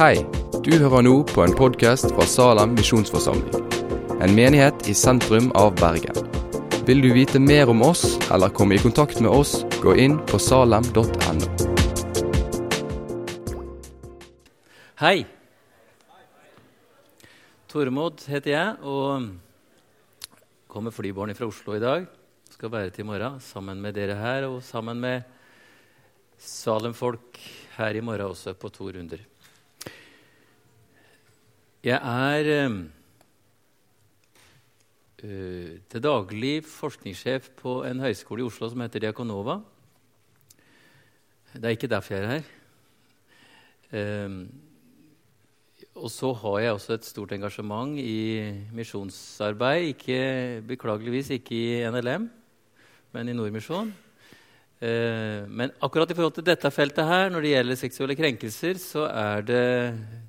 Hei, du hører nå på en podkast fra Salem misjonsforsamling. En menighet i sentrum av Bergen. Vil du vite mer om oss eller komme i kontakt med oss, gå inn på salem.no. Hei. Tormod heter jeg og kommer flyborne fra Oslo i dag. Skal være til i morgen sammen med dere her og sammen med Salem-folk her i morgen også på to runder. Jeg er uh, til daglig forskningssjef på en høyskole i Oslo som heter Diakonova. Det er ikke derfor jeg er her. Uh, og så har jeg også et stort engasjement i misjonsarbeid. Ikke, beklageligvis ikke i NLM, men i Nordmisjon. Uh, men akkurat i forhold til dette feltet her, når det gjelder seksuelle krenkelser, så er det eh,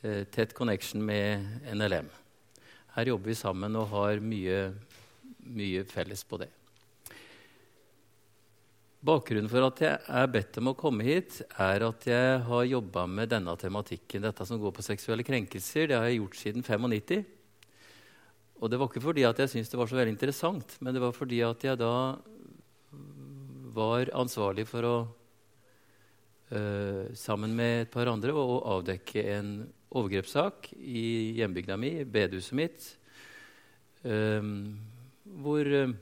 tett connection med NLM. Her jobber vi sammen og har mye, mye felles på det. Bakgrunnen for at jeg er bedt om å komme hit, er at jeg har jobba med denne tematikken. Dette som går på seksuelle krenkelser, det har jeg gjort siden 95. Og det var ikke fordi at jeg syntes det var så veldig interessant, men det var fordi at jeg da var ansvarlig for å, uh, sammen med et par andre, å avdekke en overgrepssak i hjembygda mi, bedehuset mitt, um, hvor um,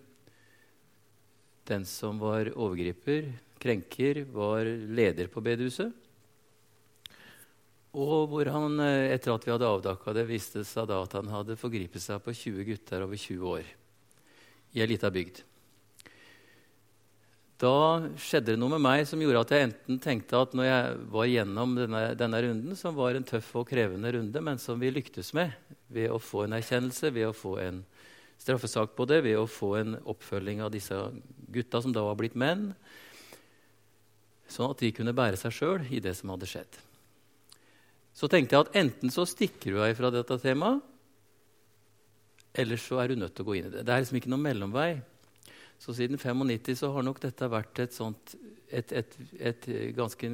den som var overgriper, krenker, var leder på bedehuset. Og hvor han, eh, etter at vi hadde avdakka det, viste seg da at han hadde forgripet seg på 20 gutter over 20 år i ei lita bygd. Da skjedde det noe med meg som gjorde at jeg enten tenkte at når jeg var gjennom denne, denne, runden, som var en tøff og krevende runde, men som vi lyktes med ved å få en erkjennelse, ved å få en straffesak på det, ved å få en oppfølging av disse gutta som da var blitt menn, sånn at de kunne bære seg sjøl i det som hadde skjedd. Så tenkte jeg at enten så stikker du deg fra dette temaet, eller så er du nødt til å gå inn i det. Det er liksom ikke noen mellomvei. Så siden 95 så har nok dette vært et, sånt, et, et, et ganske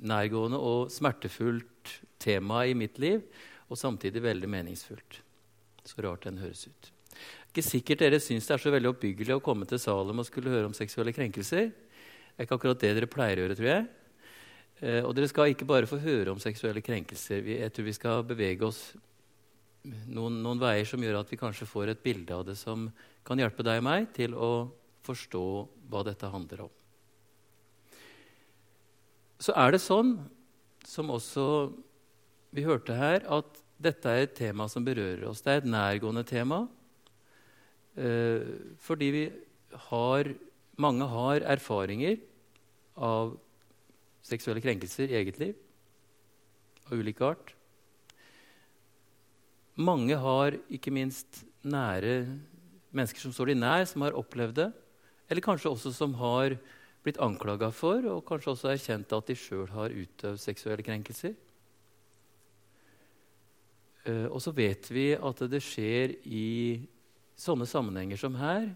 nærgående og smertefullt tema i mitt liv, og samtidig veldig meningsfullt. Så rart den høres ut. Ikke sikkert dere syns det er så veldig oppbyggelig å komme til Salem og skulle høre om seksuelle krenkelser. Det er ikke akkurat det dere pleier å gjøre, tror jeg. Eh, og dere skal ikke bare få høre om seksuelle krenkelser. Jeg tror vi skal bevege oss noen, noen, veier som gjør at vi kanskje får et bilde av det som kan hjelpe deg og meg til å forstå hva dette handler om. Så er det sånn, som også vi hørte her, at dette er et tema som berører oss. Det er et nærgående tema. Eh, fordi vi har, mange har erfaringer av seksuelle krenkelser i eget liv av ulik art. Mange har ikke minst nære mennesker som står de nær, som har opplevd det. Eller kanskje også som har blitt anklaga for, og kanskje også erkjent at de sjøl har utøvd seksuelle krenkelser. Uh, og så vet vi at det skjer i sånne sammenhenger som her,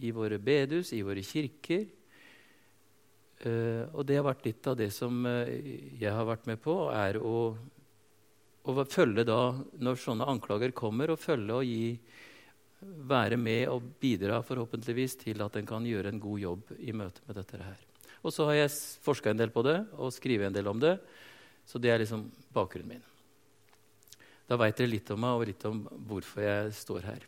i våre bedehus, i våre kirker. Uh, og det har vært litt av det som uh, jeg har vært med på, er å, å følge da, når sånne anklager kommer, og følge og gi være med og bidra forhåpentligvis til at en kan gjøre en god jobb i møte med dette her. Og så har jeg forska en del på det og skrevet en del om det. Så det er liksom bakgrunnen min. Da veit dere litt om meg og litt om hvorfor jeg står her.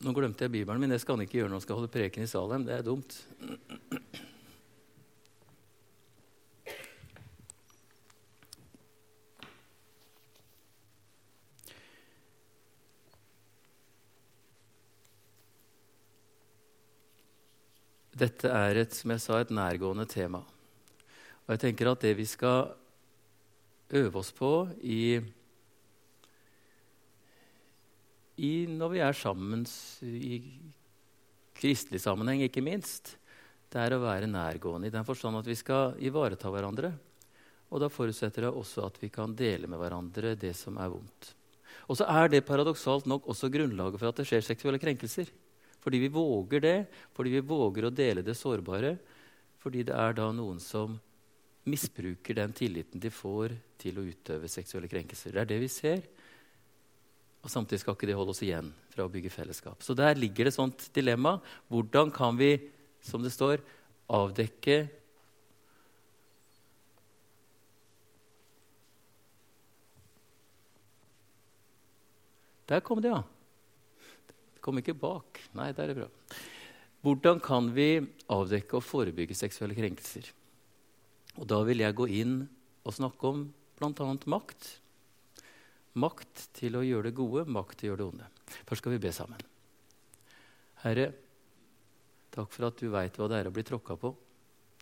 Nå glemte jeg Bibelen min. Det skal han ikke gjøre når han skal holde preken i Salem. Det er dumt. Dette er et, som jeg sa, et nærgående tema. Og jeg tenker at det vi skal øve oss på i, i når vi er sammen i kristelig sammenheng, ikke minst, det er å være nærgående i den forstand at vi skal ivareta hverandre. Og da forutsetter det også at vi kan dele med hverandre det som er vondt. Og så er det paradoksalt nok også grunnlaget for at det skjer seksuelle krenkelser. Fordi vi våger det, fordi vi våger å dele det sårbare. Fordi det er da noen som misbruker den tilliten de får til å utøve seksuelle krenkelser. Det er det vi ser. Og samtidig skal ikke det holde oss igjen fra å bygge fellesskap. Så der ligger det et sånt dilemma. Hvordan kan vi, som det står, avdekke Der kom det, ja. Kom ikke bak. Nei, der er det bra. Hvordan kan vi avdekke og forebygge seksuelle krenkelser? Og Da vil jeg gå inn og snakke om bl.a. makt. Makt til å gjøre det gode, makt til å gjøre det onde. Først skal vi be sammen. Herre, takk for at du veit hva det er å bli tråkka på.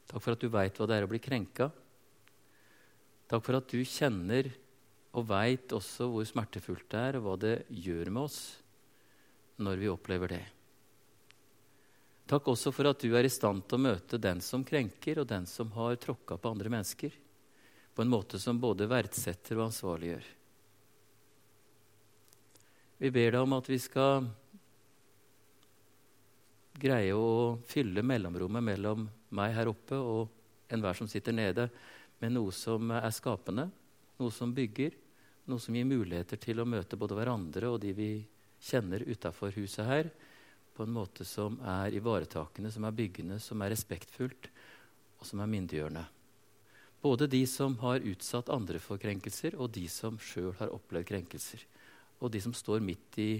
Takk for at du veit hva det er å bli krenka. Takk for at du kjenner og veit også hvor smertefullt det er, og hva det gjør med oss når vi opplever det. Takk også for at du er i stand til å møte den som krenker, og den som har tråkka på andre mennesker, på en måte som både verdsetter og ansvarliggjør. Vi ber deg om at vi skal greie å fylle mellomrommet mellom meg her oppe og enhver som sitter nede, med noe som er skapende, noe som bygger, noe som gir muligheter til å møte både hverandre og de vi kjenner utafor huset her, på en måte som er ivaretakende, som er byggende, som er respektfullt, og som er myndiggjørende. Både de som har utsatt andre for krenkelser, og de som sjøl har opplevd krenkelser. Og de som står midt i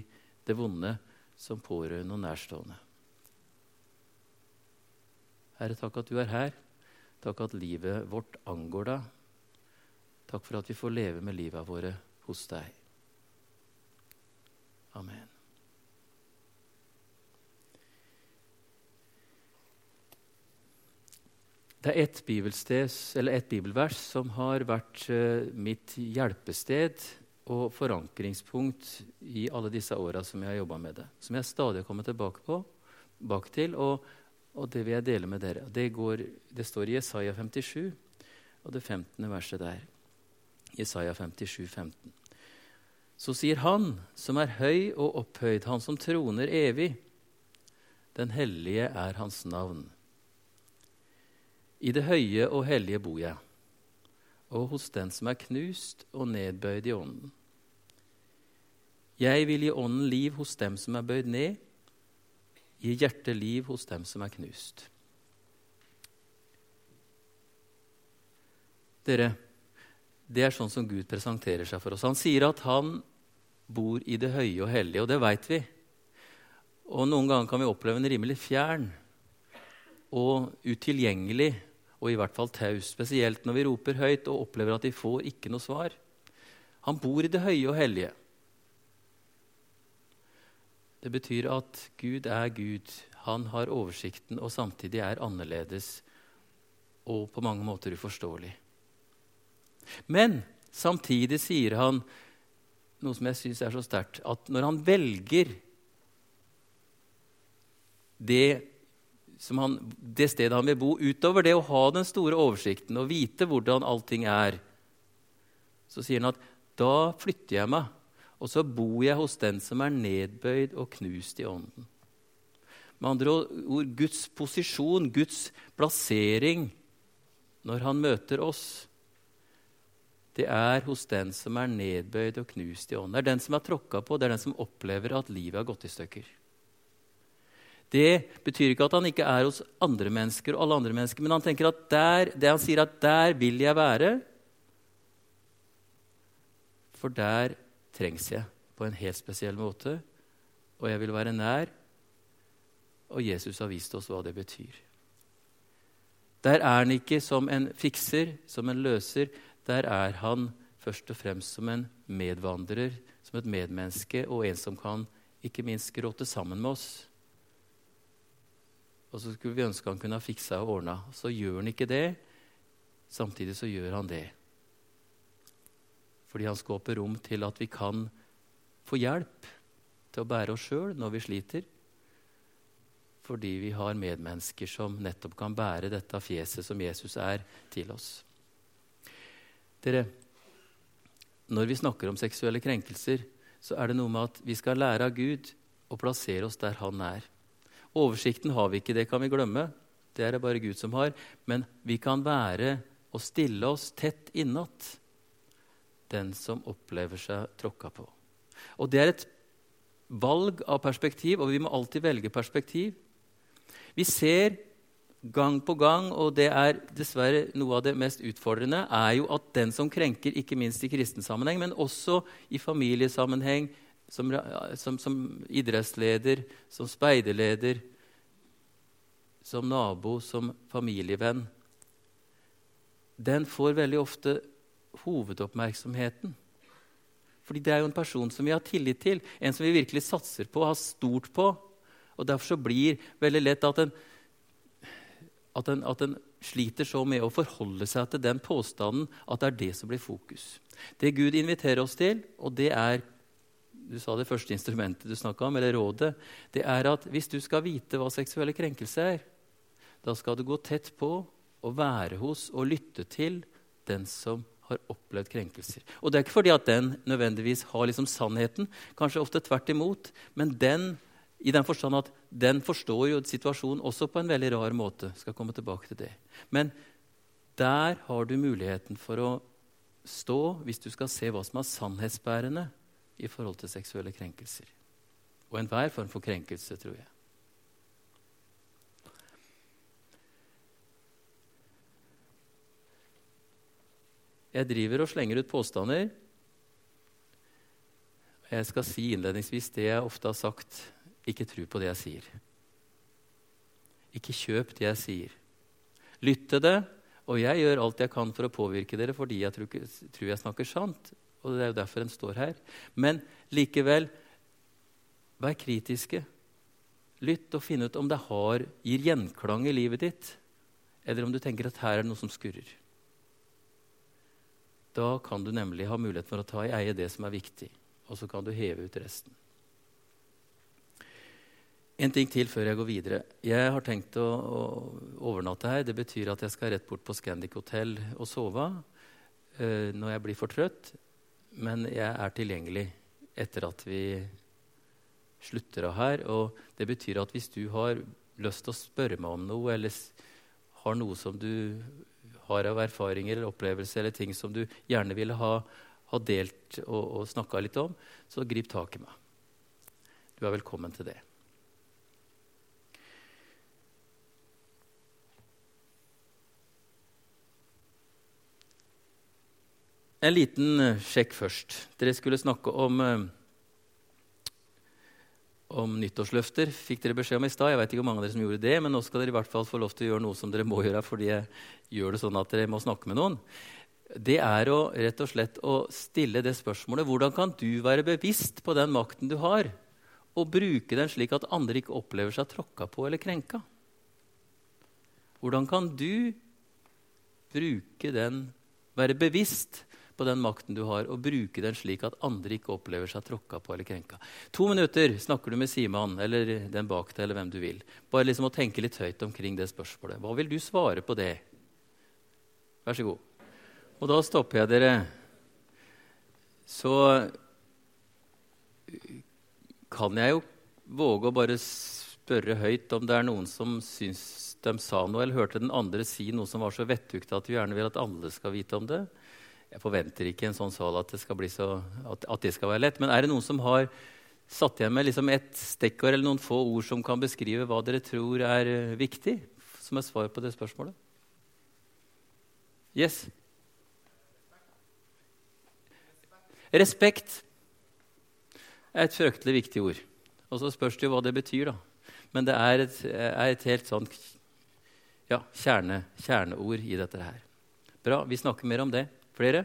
det vonde som pårørende og nærstående. Herre, takk at du er her. Takk at livet vårt angår deg. Takk for at vi får leve med livet våre hos deg. Amen. Det er ett et bibelvers som har vært uh, mitt hjelpested og forankringspunkt i alle disse åra som jeg har jobba med det. Som jeg stadig kommet tilbake, på, bak til, og, og, det vil jeg dele med dere. Det, går, det står i Jesaja 57, og det 15. verset der. Jesaja 57, 15. Så sier Han som er høy og opphøyd, Han som troner evig, den hellige er Hans navn. I det høye og hellige bor jeg, og hos den som er knust og nedbøyd i ånden. Jeg vil gi ånden liv hos dem som er bøyd ned, gi hjertet liv hos dem som er knust. Dere, det er sånn som Gud presenterer seg for oss. Han sier at han bor i det høye og hellige, og det veit vi. Og noen ganger kan vi oppleve en rimelig fjern og utilgjengelig og i hvert fall taus, spesielt når vi roper høyt og opplever at de får ikke noe svar. Han bor i det høye og hellige. Det betyr at Gud er Gud. Han har oversikten og samtidig er annerledes og på mange måter uforståelig. Men samtidig sier han noe som jeg syns er så sterkt, at når han velger det han, det stedet han vil bo, utover det å ha den store oversikten og vite hvordan allting er, så sier han at da flytter jeg meg, og så bor jeg hos den som er nedbøyd og knust i ånden. Med andre ord Guds posisjon, Guds plassering når han møter oss, det er hos den som er nedbøyd og knust i ånden. Det er den som er tråkka på, det er den som opplever at livet har gått i stykker. Det betyr ikke at han ikke er hos andre mennesker, og alle andre mennesker, men han tenker at der, det han sier at 'der vil jeg være', for der trengs jeg på en helt spesiell måte, og jeg vil være nær. Og Jesus har vist oss hva det betyr. Der er han ikke som en fikser, som en løser. Der er han først og fremst som en medvandrer, som et medmenneske, og en som kan ikke minst gråte sammen med oss og så skulle vi ønske han kunne ha fiksa og ordna. Så gjør han ikke det. Samtidig så gjør han det. Fordi han skaper rom til at vi kan få hjelp til å bære oss sjøl når vi sliter. Fordi vi har medmennesker som nettopp kan bære dette fjeset som Jesus er, til oss. Dere, når vi snakker om seksuelle krenkelser, så er det noe med at vi skal lære av Gud og plassere oss der Han er. Oversikten har vi ikke, det kan vi glemme. Det er det bare Gud som har. Men vi kan være og stille oss tett innat den som opplever seg tråkka på. Og Det er et valg av perspektiv, og vi må alltid velge perspektiv. Vi ser gang på gang, og det er dessverre noe av det mest utfordrende, er jo at den som krenker, ikke minst i kristen sammenheng, men også i familiesammenheng, som, som, som idrettsleder, som speiderleder, som nabo, som familievenn, den får veldig ofte hovedoppmerksomheten. Fordi det er jo en person som vi har tillit til, en som vi virkelig satser på, har stort på. Og Derfor så blir veldig lett at en at en, at en sliter så med å forholde seg til den påstanden at det er det som blir fokus. Det Gud inviterer oss til, og det er du sa det første instrumentet du snakka om, eller rådet, det er at hvis du skal vite hva seksuelle krenkelser er, da skal du gå tett på og være hos og lytte til den som har opplevd krenkelser. Og Det er ikke fordi at den nødvendigvis har liksom sannheten, kanskje ofte tvert imot, men den i den forstand at den forstår jo situasjonen også på en veldig rar måte. skal komme tilbake til det. Men der har du muligheten for å stå hvis du skal se hva som er sannhetsbærende i forhold til seksuelle krenkelser. Og enhver form for krenkelse, tror jeg. Jeg driver og slenger ut påstander. Jeg skal si innledningsvis det jeg ofte har sagt ikke tro på det jeg sier. Ikke kjøp det jeg sier. Lytt til det, og jeg gjør alt jeg kan for å påvirke dere fordi jeg tror, jeg snakker sant. Og det er jo derfor en står her. Men likevel, vær kritiske. Lytt og finn ut om det har, gir gjenklang i livet ditt, eller om du tenker at her er det noe som skurrer. Da kan du nemlig ha mulighet for å ta i eie det som er viktig, og så kan du heve ut resten. En ting til før jeg går videre. Jeg har tenkt å, å overnatte her. Det betyr at jeg skal rett bort på Scandic hotell og sove uh, når jeg blir for trøtt. Men jeg er tilgjengelig etter at vi slutter av her. Og det betyr at hvis du har lyst til å spørre meg om noe, eller har noe som du har av erfaringer eller opplevelser, eller ting som du gjerne ville ha, ha delt og, og snakka litt om, så grip tak i meg. Du er velkommen til det. En liten eh, sjekk først. Dere skulle snakke om, eh, om nyttårsløfter. fikk dere beskjed om i stad. Jeg vet ikke hvor mange av dere som gjorde det, men nå skal dere i hvert fall få lov til å gjøre noe som dere må gjøre fordi jeg gjør det sånn at dere må snakke med noen. Det er å, rett og slett å stille det spørsmålet hvordan kan du være bevisst på den makten du har, og bruke den slik at andre ikke opplever seg tråkka på eller krenka? Hvordan kan du bruke den, være bevisst på den makten du har, og bruke den slik at andre ikke opplever seg tråkka på eller krenka. To minutter snakker du med Simon eller den bak deg, eller hvem du vil. Bare liksom å tenke litt høyt omkring det spørsmålet. Hva vil du svare på det? Vær så god. Og da stopper jeg dere. Så kan jeg jo våge å bare spørre høyt om det er noen som syns de sa noe, eller hørte den andre si noe som var så vettugt at vi gjerne vil at alle skal vite om det. Jeg forventer ikke en sånn sal at det, så, at, at det, skal være lett. Men er det noen som har satt igjen med liksom et stikkord eller noen få ord som kan beskrive hva dere tror er uh, viktig, som er svar på det spørsmålet? Yes? Respekt er et fryktelig viktig ord. Og så spørs det jo hva det betyr, da. Men det er et, er et helt sånn ja, kjerne, kjerneord i dette her. Bra. Vi snakker mer om det. Flere?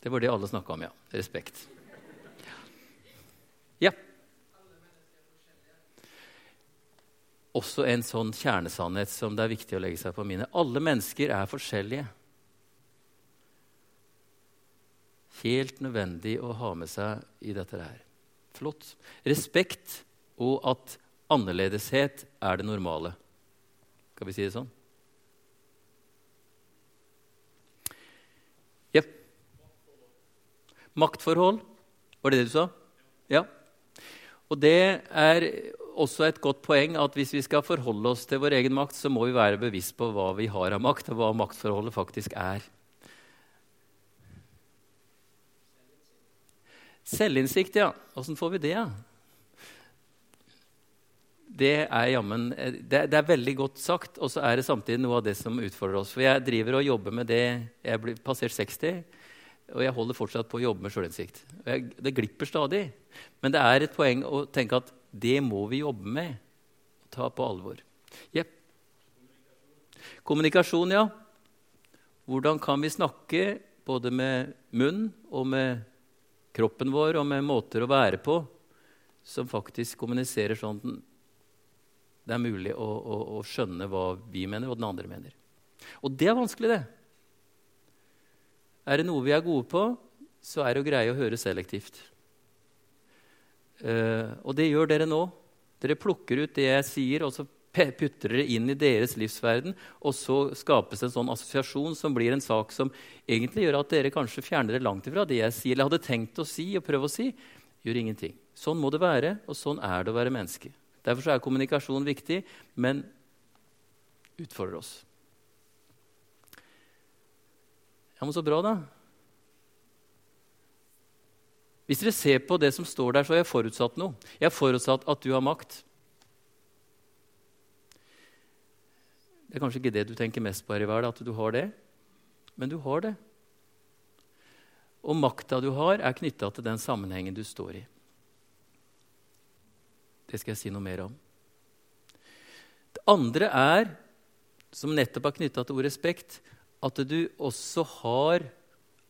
Det var det alle snakka om, ja. Respekt. Ja. Også en sånn kjernesannhet som det er viktig å legge seg på minnet. Alle mennesker er forskjellige. Helt nødvendig å ha med seg i dette her. Flott. Respekt og at annerledeshet er det normale. Skal vi si det sånn? Jepp. Maktforhold, var det det du sa? Ja. Og det er også et godt poeng at hvis vi skal forholde oss til vår egen makt, så må vi være bevisst på hva vi har av makt, og hva maktforholdet faktisk er. Selvinnsikt, ja. Åssen får vi det? Ja? Det er, jammen, det, det er veldig godt sagt, og så er det samtidig noe av det som utfordrer oss. For jeg driver og jobber med det Jeg blir passert 60, og jeg holder fortsatt på å jobbe med sjølinnsikt. Det glipper stadig. Men det er et poeng å tenke at det må vi jobbe med ta på alvor. Yep. Kommunikasjon, ja. Hvordan kan vi snakke både med munn og med kroppen vår og med måter å være på som faktisk kommuniserer sånn det er mulig å, å, å, skjønne hva vi mener, og den andre mener. Og det er vanskelig, det. Er det noe vi er gode på, så er det å greie å høre selektivt. Uh, og det gjør dere nå. Dere plukker ut det jeg sier, og så putter dere inn i deres livsverden. Og så skapes en sånn assosiasjon som blir en sak som egentlig gjør at dere kanskje fjerner dere langt ifra det jeg sier, eller hadde tenkt å si og prøve å si. Gjør ingenting. Sånn må det være, og sånn er det å være menneske. Derfor er kommunikasjon viktig, men utfordrer oss. Ja, men så bra, da. Hvis dere ser på det som står der, så har jeg forutsatt noe. Jeg har forutsatt at du har makt. Det er kanskje ikke det du tenker mest på her i verden, at du har det. Men du har det. Og makta du har, er knytta til den sammenhengen du står i. Det skal jeg si noe mer om. Det andre er, som nettopp er knytta til ordet respekt, at du også har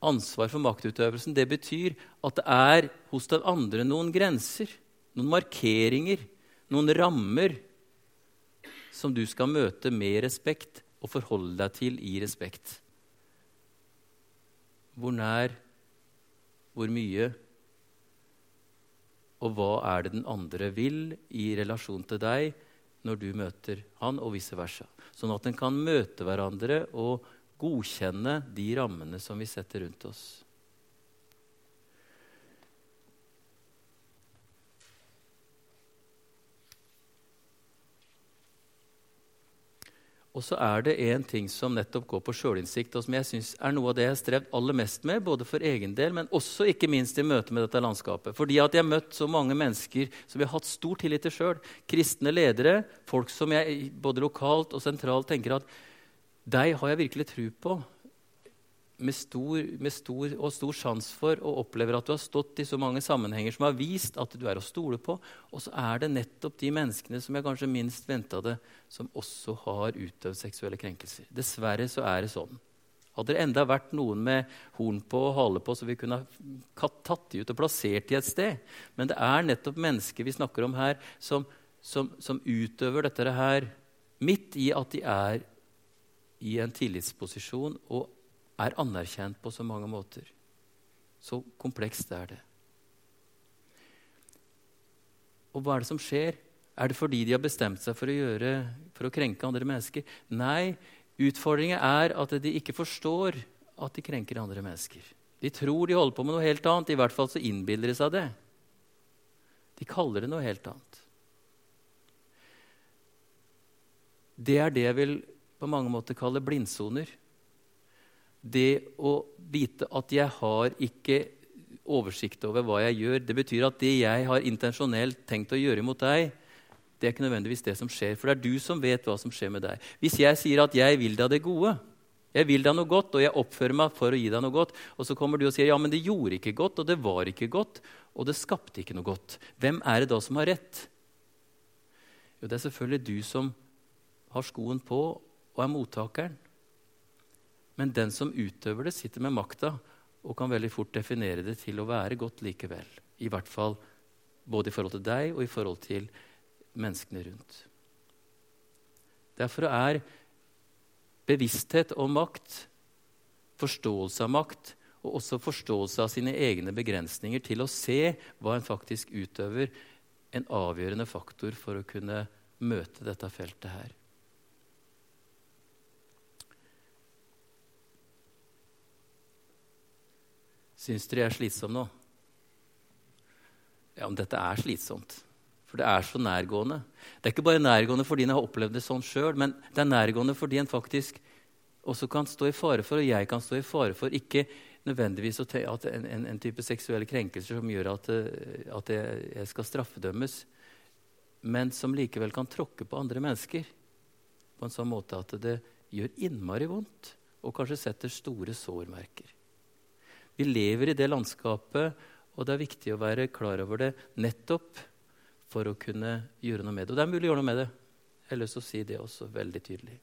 ansvar for maktutøvelsen. Det betyr at det er hos den andre noen grenser, noen markeringer, noen rammer som du skal møte med respekt og forholde deg til i respekt. Hvor nær, hvor mye og hva er det den andre vil i relasjon til deg når du møter han, og vice versa. Sånn at en kan møte hverandre og godkjenne de rammene som vi setter rundt oss. Og så er det en ting som nettopp går på sjølinnsikt, og som jeg synes er noe av det jeg har strevd aller mest med, både for egen del, men også ikke minst i møte med dette landskapet. Fordi at jeg har møtt så mange mennesker som vi har hatt stor tillit til sjøl. Kristne ledere, folk som jeg både lokalt og sentralt tenker at deg har jeg virkelig tro på med stor, med stor, og stor sans for og opplever at du har stått i så mange sammenhenger som har vist at du er å stole på. Og så er det nettopp de menneskene som jeg kanskje minst venta det, som også har utøvd seksuelle krenkelser. Dessverre så er det sånn. Hadde det enda vært noen med horn på og hale på, så vi kunne ha tatt de ut og plassert de et sted. Men det er nettopp mennesker vi snakker om her, som, som, som utøver dette her midt i at de er i en tillitsposisjon og er anerkjent på så mange måter. Så komplekst er det. Og hva er det som skjer? Er det fordi de har bestemt seg for å, gjøre, for å krenke andre mennesker? Nei, utfordringen er at de ikke forstår at de krenker andre mennesker. De tror de holder på med noe helt annet. I hvert fall så innbiller de seg det. De kaller det noe helt annet. Det er det jeg vil på mange måter kalle blindsoner det å vite at jeg har ikke oversikt over hva jeg gjør, det betyr at det jeg har intensjonelt tenkt å gjøre mot deg, det er ikke nødvendigvis det som skjer. For det er du som vet hva som skjer med deg. Hvis jeg sier at 'jeg vil deg det gode', jeg vil deg noe godt, og jeg oppfører meg for å gi deg noe godt, og så kommer du og sier 'ja, men det gjorde ikke godt', og 'det var ikke godt', og 'det skapte ikke noe godt', hvem er det da som har rett? Jo, det er selvfølgelig du som har skoen på og er mottakeren. Men den som utøver det, sitter med makta og kan veldig fort definere det til å være godt likevel. I hvert fall både i forhold til deg og i forhold til menneskene rundt. Derfor er bevissthet om makt, forståelse av makt og også forståelse av sine egne begrensninger til å se hva en faktisk utøver, en avgjørende faktor for å kunne møte dette feltet her. Syns dere jeg er slitsom nå? Ja, men dette er slitsomt. For det er så nærgående. Det er ikke bare nærgående fordi en har opplevd det sånn sjøl, men det er nærgående fordi en faktisk også kan stå i fare for, og jeg kan stå i fare for, ikke nødvendigvis en, en, en type seksuelle krenkelser som gjør at, eh, at jeg, jeg skal straffedømmes, men som likevel kan tråkke på andre mennesker på en sånn måte at det gjør innmari vondt og kanskje setter store sårmerker. Vi lever i det landskapet, og det er viktig å være klar over det nettopp for å kunne gjøre noe med det. Og det er mulig å gjøre noe med det. Jeg har lyst å si det også veldig tydelig.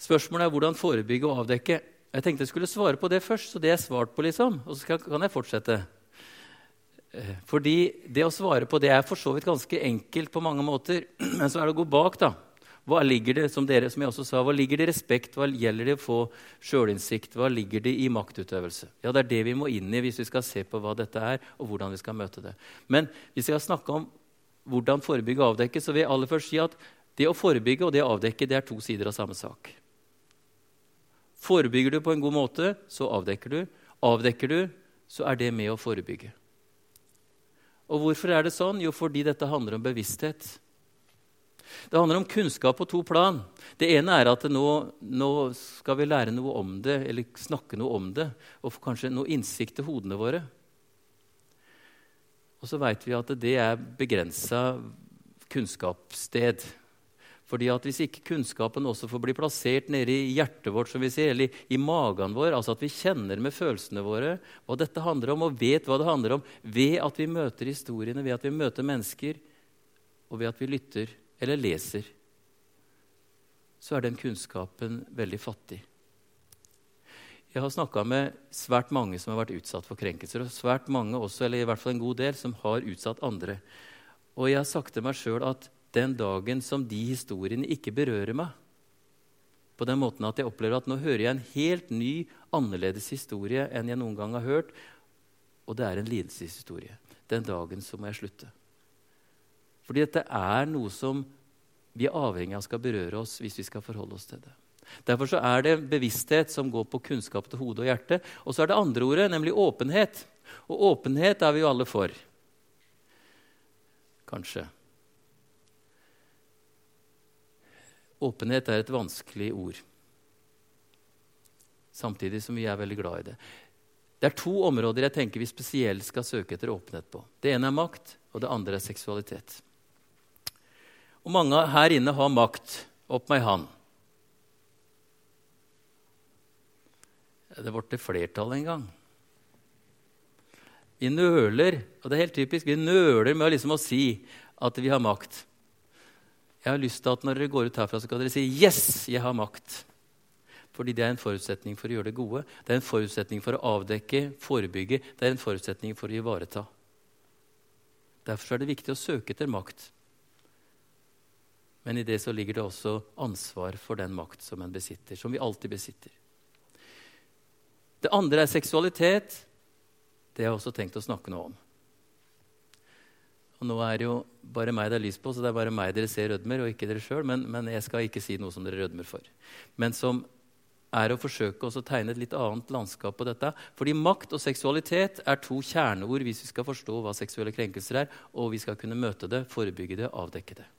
Spørsmålet er hvordan forebygge og avdekke. Jeg tenkte jeg skulle svare på det først, så det er svart på, liksom. Og så kan jeg fortsette. Eh, fordi det å svare på det er for så vidt ganske enkelt på mange måter. Men så er det å gå bak, da. Hva ligger det som dere, som jeg også sa, hva ligger det i respekt, hva gjelder det å få sjølinnsikt, hva ligger det i maktutøvelse? Ja, Det er det vi må inn i hvis vi skal se på hva dette er, og hvordan vi skal møte det. Men hvis jeg skal snakke om hvordan forebygge og avdekke, så vil jeg aller først si at det å forebygge og det å avdekke det er to sider av samme sak. Forebygger du på en god måte, så avdekker du. Avdekker du, så er det med å forebygge. Og hvorfor er det sånn? Jo, fordi dette handler om bevissthet. Det handler om kunnskap på to plan. Det ene er at nå, nå, skal vi lære noe om det, eller snakke noe om det, og få kanskje noe innsikt til hodene våre. Og så veit vi at det er begrensa kunnskapssted. Fordi at Hvis ikke kunnskapen også får bli plassert nede i hjertet vårt, som vi sier, eller i magen vår, altså at vi kjenner med følelsene våre hva dette handler om, og vet hva det handler om, ved at vi møter historiene, ved at vi møter mennesker, og ved at vi lytter eller leser, så er den kunnskapen veldig fattig. Jeg har snakka med svært mange som har vært utsatt for krenkelser, og svært mange også, eller i hvert fall en god del, som har utsatt andre. Og jeg har sagt til meg sjøl at den dagen som de historiene ikke berører meg, på den måten at jeg opplever at nå hører jeg en helt ny, annerledes historie enn jeg noen gang har hørt, og det er en lidelseshistorie. Den dagen så må jeg slutte. Fordi dette er noe som vi er avhengig av skal berøre oss hvis vi skal forholde oss til det. Derfor så er det bevissthet som går på kunnskap til hode og hjerte. Og så er det andre ordet, nemlig åpenhet. Og åpenhet er vi jo alle for. Kanskje. Åpenhet er et vanskelig ord, samtidig som vi er veldig glad i det. Det er to områder jeg tenker vi spesielt skal søke etter åpenhet på. Det ene er makt, og det andre er seksualitet. Og mange her inne har makt. Opp med ei hand. Det ble til flertall en gang. Vi nøler, og det er helt typisk, vi nøler med liksom å si at vi har makt. Jeg har lyst til at når dere går ut herfra, så skal dere si 'Yes, jeg har makt'. Fordi det er en forutsetning for å gjøre det gode. Det er en forutsetning for å avdekke, forebygge. Det er en forutsetning for å ivareta. Derfor er det viktig å søke etter makt. Men i det så ligger det også ansvar for den makt som en besitter, som vi alltid besitter. Det andre er seksualitet. Det har jeg også tenkt å snakke noe om. Og Nå er det jo bare meg det er lys på, så det er bare meg dere ser rødmer, og ikke dere sjøl. Men, men, jeg skal ikke si noe som dere rødmer for. Men som er å forsøke å tegne et litt annet landskap på dette. Fordi makt og seksualitet er to kjerneord hvis vi skal forstå hva seksuelle krenkelser er, og vi skal kunne møte det, forebygge det, avdekke det.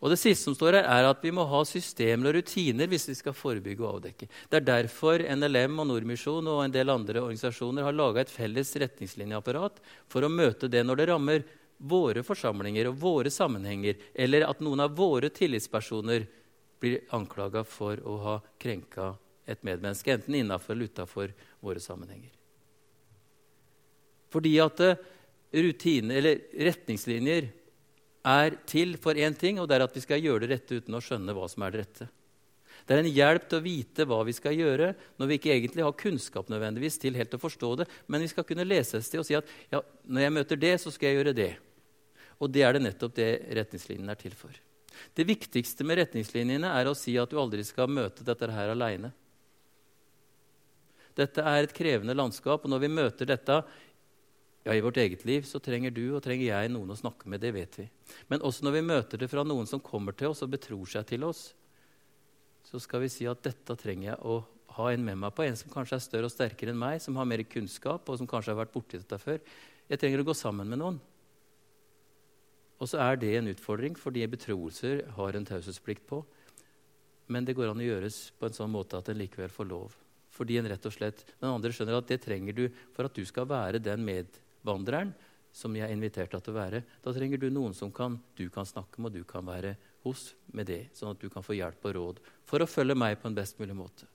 Og Det siste som står her, er at vi må ha systemer og rutiner hvis vi skal forebygge og avdekke. Det er derfor NLM og Nordmisjon og en del andre organisasjoner har laga et felles retningslinjeapparat for å møte det når det rammer våre forsamlinger og våre sammenhenger, eller at noen av våre tillitspersoner blir anklaga for å ha krenka et medmenneske, enten innafor eller utafor våre sammenhenger. Fordi at eh, rutiner, eller retningslinjer er til for én ting, og det er at vi skal gjøre det rette uten å skjønne hva som er det rette. Det er en hjelp til å vite hva vi skal gjøre, når vi ikke egentlig har kunnskap nødvendigvis til helt å forstå det, men vi skal kunne lese et sted og si at ja, når jeg møter det, så skal jeg gjøre det. Og det er det nettopp det retningslinjene er til for. Det viktigste med retningslinjene er å si at du aldri skal møte dette her aleine. Dette er et krevende landskap, og når vi møter dette ja, I vårt eget liv så trenger du og trenger jeg noen å snakke med. Det vet vi. Men også når vi møter det fra noen som kommer til oss og betror seg til oss, så skal vi si at dette trenger jeg å ha en med meg på. En som kanskje er større og sterkere enn meg, som har mer kunnskap, og som kanskje har vært borti dette før. Jeg trenger å gå sammen med noen. Og så er det en utfordring, fordi betroelser har en taushetsplikt på. Men det går an å gjøres på en sånn måte at en likevel får lov. Fordi en rett og slett, Den andre skjønner at det trenger du for at du skal være den medvandreren som jeg er invitert til å være. Da trenger du noen som kan, du kan snakke med, og du kan være hos med det. Sånn at du kan få hjelp og råd for å følge meg på en best mulig måte.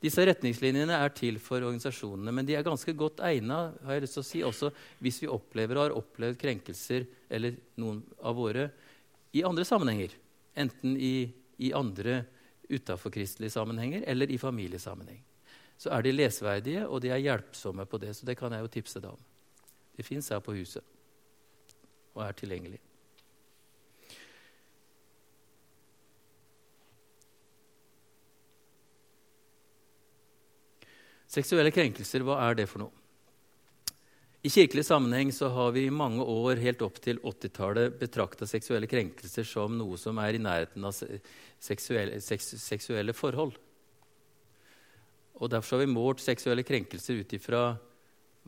Disse retningslinjene er til for organisasjonene, men de er ganske godt egna har jeg lyst til å si, også hvis vi opplever og har opplevd krenkelser eller noen av våre i andre sammenhenger. Enten i, i andre utafor-kristelige sammenhenger eller i familiesammenheng. Så er de lesverdige, og de er hjelpsomme på det. Så det kan jeg jo tipse deg om. De fins her på huset og er tilgjengelig. Seksuelle krenkelser, hva er det for noe? I kirkelig sammenheng så har vi i mange år, helt opp til 80-tallet, betrakta seksuelle krenkelser som noe som er i nærheten av seksuelle, seks, seksuelle forhold. Og Derfor har vi målt seksuelle krenkelser ut ifra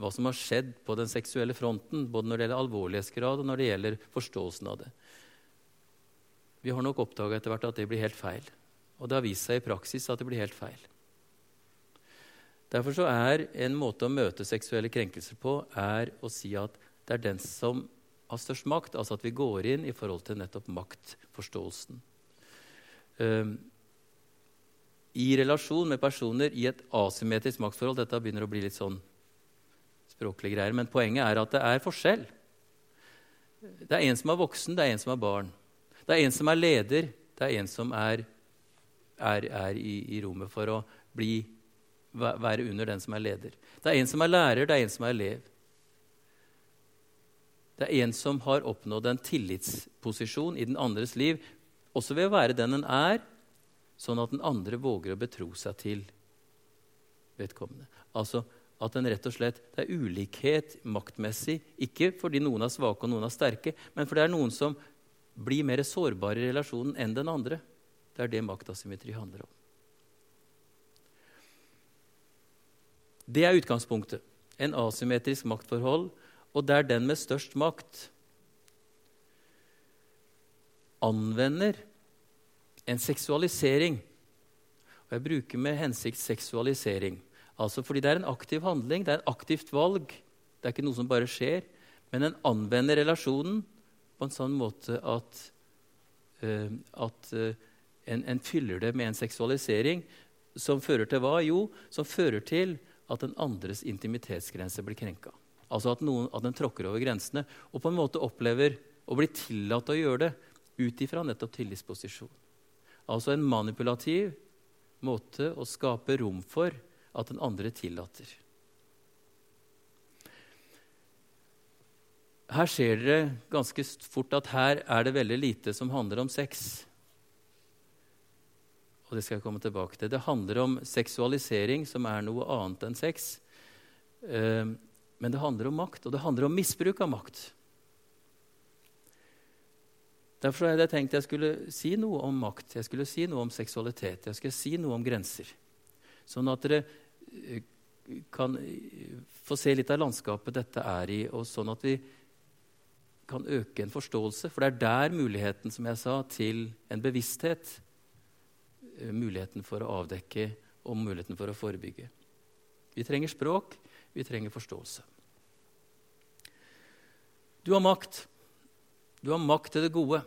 hva som har skjedd på den seksuelle fronten, både når det gjelder alvorlighetsgrad og når det gjelder forståelsen av det. Vi har nok oppdaga etter hvert at det blir helt feil. Og det har vist seg i praksis at det blir helt feil. Derfor så er en måte å møte seksuelle krenkelser på er å si at det er den som har størst makt, altså at vi går inn i forhold til nettopp maktforståelsen. Um, I relasjon med personer i et asymmetrisk maktforhold Dette begynner å bli litt sånn språklige greier, men poenget er at det er forskjell. Det er en som er voksen, det er en som er barn. Det er en som er leder, det er en som er, er, er i, i rommet for å bli være under den som er leder. Det er en som er lærer, det er en som er elev. Det er en som har oppnådd en tillitsposisjon i den andres liv, også ved å være den en er, sånn at den andre våger å betro seg til vedkommende. Altså at den rett og slett, Det er ulikhet maktmessig, ikke fordi noen er svake og noen er sterke, men fordi det er noen som blir mer sårbare i relasjonen enn den andre. Det er det maktasymmetri handler om. Det er utgangspunktet. En asymmetrisk maktforhold, og der den med størst makt anvender en seksualisering. Og jeg bruker med hensikt seksualisering. Altså fordi det er en aktiv handling, det er et aktivt valg. Det er ikke noe som bare skjer. Men en anvender relasjonen på en sånn måte at, uh, at uh, en, en, fyller det med en seksualisering som fører til hva? Jo, som fører til at den andres intimitetsgrense blir krenka. Altså at, noen, at den tråkker over grensene og på en måte opplever å bli tillatt å gjøre det ut ifra nettopp tillitsposisjon. Altså en manipulativ måte å skape rom for at den andre tillater. Her ser dere ganske fort at her er det veldig lite som handler om sex og det skal jeg komme tilbake til. Det handler om seksualisering, som er noe annet enn sex. Eh, men det handler om makt, og det handler om misbruk av makt. Derfor hadde jeg tenkt jeg skulle si noe om makt, jeg skulle si noe om seksualitet, jeg skulle si noe om grenser. Sånn at dere eh, kan eh, få se litt av landskapet dette er i, og sånn at vi kan øke en forståelse. For det er der muligheten som jeg sa, til en bevissthet Eh, muligheten for å avdekke og muligheten for å forebygge. Vi trenger språk, vi trenger forståelse. Du har makt. Du har makt til det gode.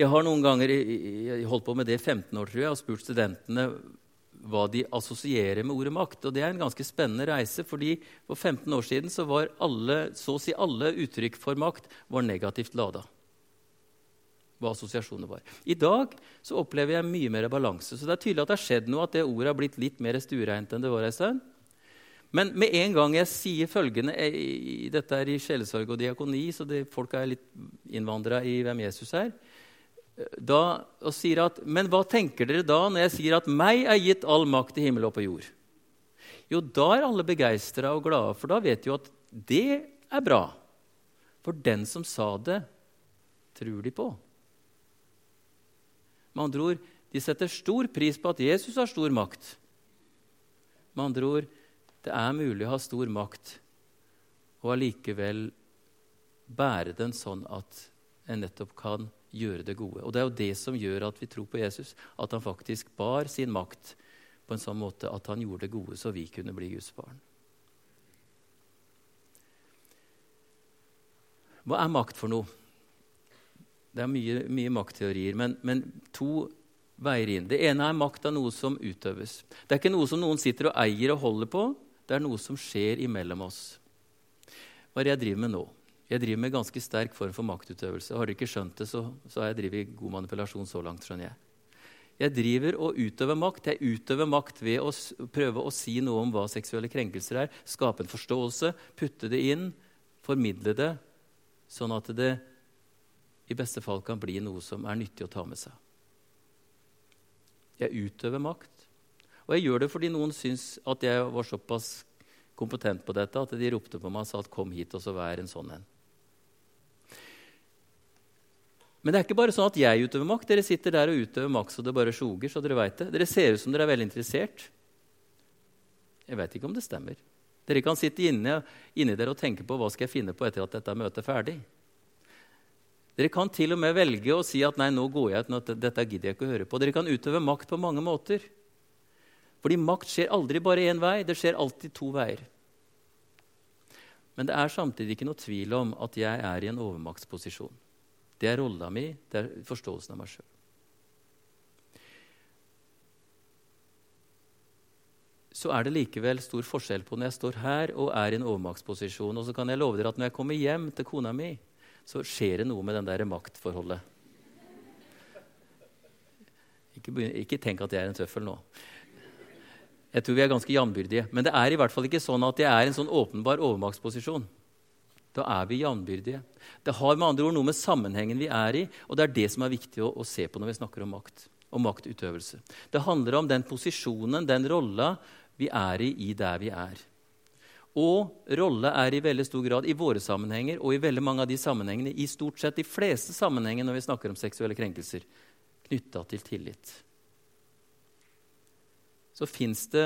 Jeg har noen ganger jeg holdt på med det i 15 år tror jeg, og spurt studentene hva de assosierer med ordet makt. Og Det er en ganske spennende reise, fordi for 15 år siden så var alle, så å si alle uttrykk for makt var negativt lada hva assosiasjoner var. I dag så opplever jeg mye mer balanse. Så det er tydelig at det har skjedd noe, at det ordet har blitt litt mer stuereint enn det var en stund. Men med en gang jeg sier følgende Dette er i sjelesorg og diakoni, så det, folk er litt innvandra i hvem Jesus er. Da, og sier at, Men hva tenker dere da når jeg sier at 'meg er gitt all makt i himmel og på jord'? Jo, da er alle begeistra og glade, for da vet de jo at det er bra. For den som sa det, tror de på. Med andre ord, de setter stor pris på at Jesus har stor makt. Med andre ord, Det er mulig å ha stor makt og allikevel bære den sånn at en nettopp kan gjøre det gode. Og Det er jo det som gjør at vi tror på Jesus, at han faktisk bar sin makt på en sånn måte at han gjorde det gode så vi kunne bli Guds barn. Hva er makt for noe? Det er mye, mye maktteorier, men, men, to veier inn. Det ene er makt av noe som utøves. Det er ikke noe som noen sitter og eier og holder på. Det er noe som skjer imellom oss. Hva er det jeg driver med nå? Jeg driver med ganske sterk form for maktutøvelse. Har dere ikke skjønt det, så, så har jeg drevet god manipulasjon så langt. skjønner Jeg Jeg driver og utøver makt. Jeg utøver makt ved å prøve å si noe om hva seksuelle krenkelser er. Skape en forståelse, putte det inn, formidle det, sånn at det i beste fall kan bli noe som er nyttig å ta med seg. Jeg utøver makt. Og jeg gjør det fordi noen syns at jeg var såpass kompetent på dette at de ropte på meg og sa at 'kom hit, og så vær en sånn en'. Men det er ikke bare sånn at jeg utøver makt. Dere sitter der og utøver makt så det bare sjoger. så Dere vet det. Dere ser ut som dere er veldig interessert. Jeg vet ikke om det stemmer. Dere kan sitte inne, inni dere og tenke på hva skal jeg finne på etter at dette møtet er ferdig. Dere kan til og med velge å si at nei, nå går jeg ut, dette gidder jeg ikke å høre på. Dere kan utøve makt på mange måter. Fordi makt skjer aldri bare én vei, det skjer alltid to veier. Men det er samtidig ikke noe tvil om at jeg er i en overmaktsposisjon. Det er rolla mi, det er forståelsen av meg sjøl. Så er det likevel stor forskjell på når jeg står her og er i en overmaktsposisjon. Og så kan jeg love dere at når jeg kommer hjem til kona mi, så skjer det noe med den der maktforholdet. Ikke, ikke, tenk at jeg er en tøffel nå. Jeg tror vi er ganske jambyrdige. Men det er i hvert fall ikke sånn at jeg er en sånn åpenbar overmaktsposisjon. Da er vi jambyrdige. Det har med andre ord noe med sammenhengen vi er i, og det er det som er viktig å, å se på når vi snakker om makt og maktutøvelse. Det handler om den posisjonen, den rolla vi er i i der vi er. Og rolle er i veldig stor grad i våre sammenhenger og i veldig mange av de sammenhengene, i stort sett de fleste sammenhenger når vi snakker om seksuelle krenkelser, knytta til tillit. Så fins det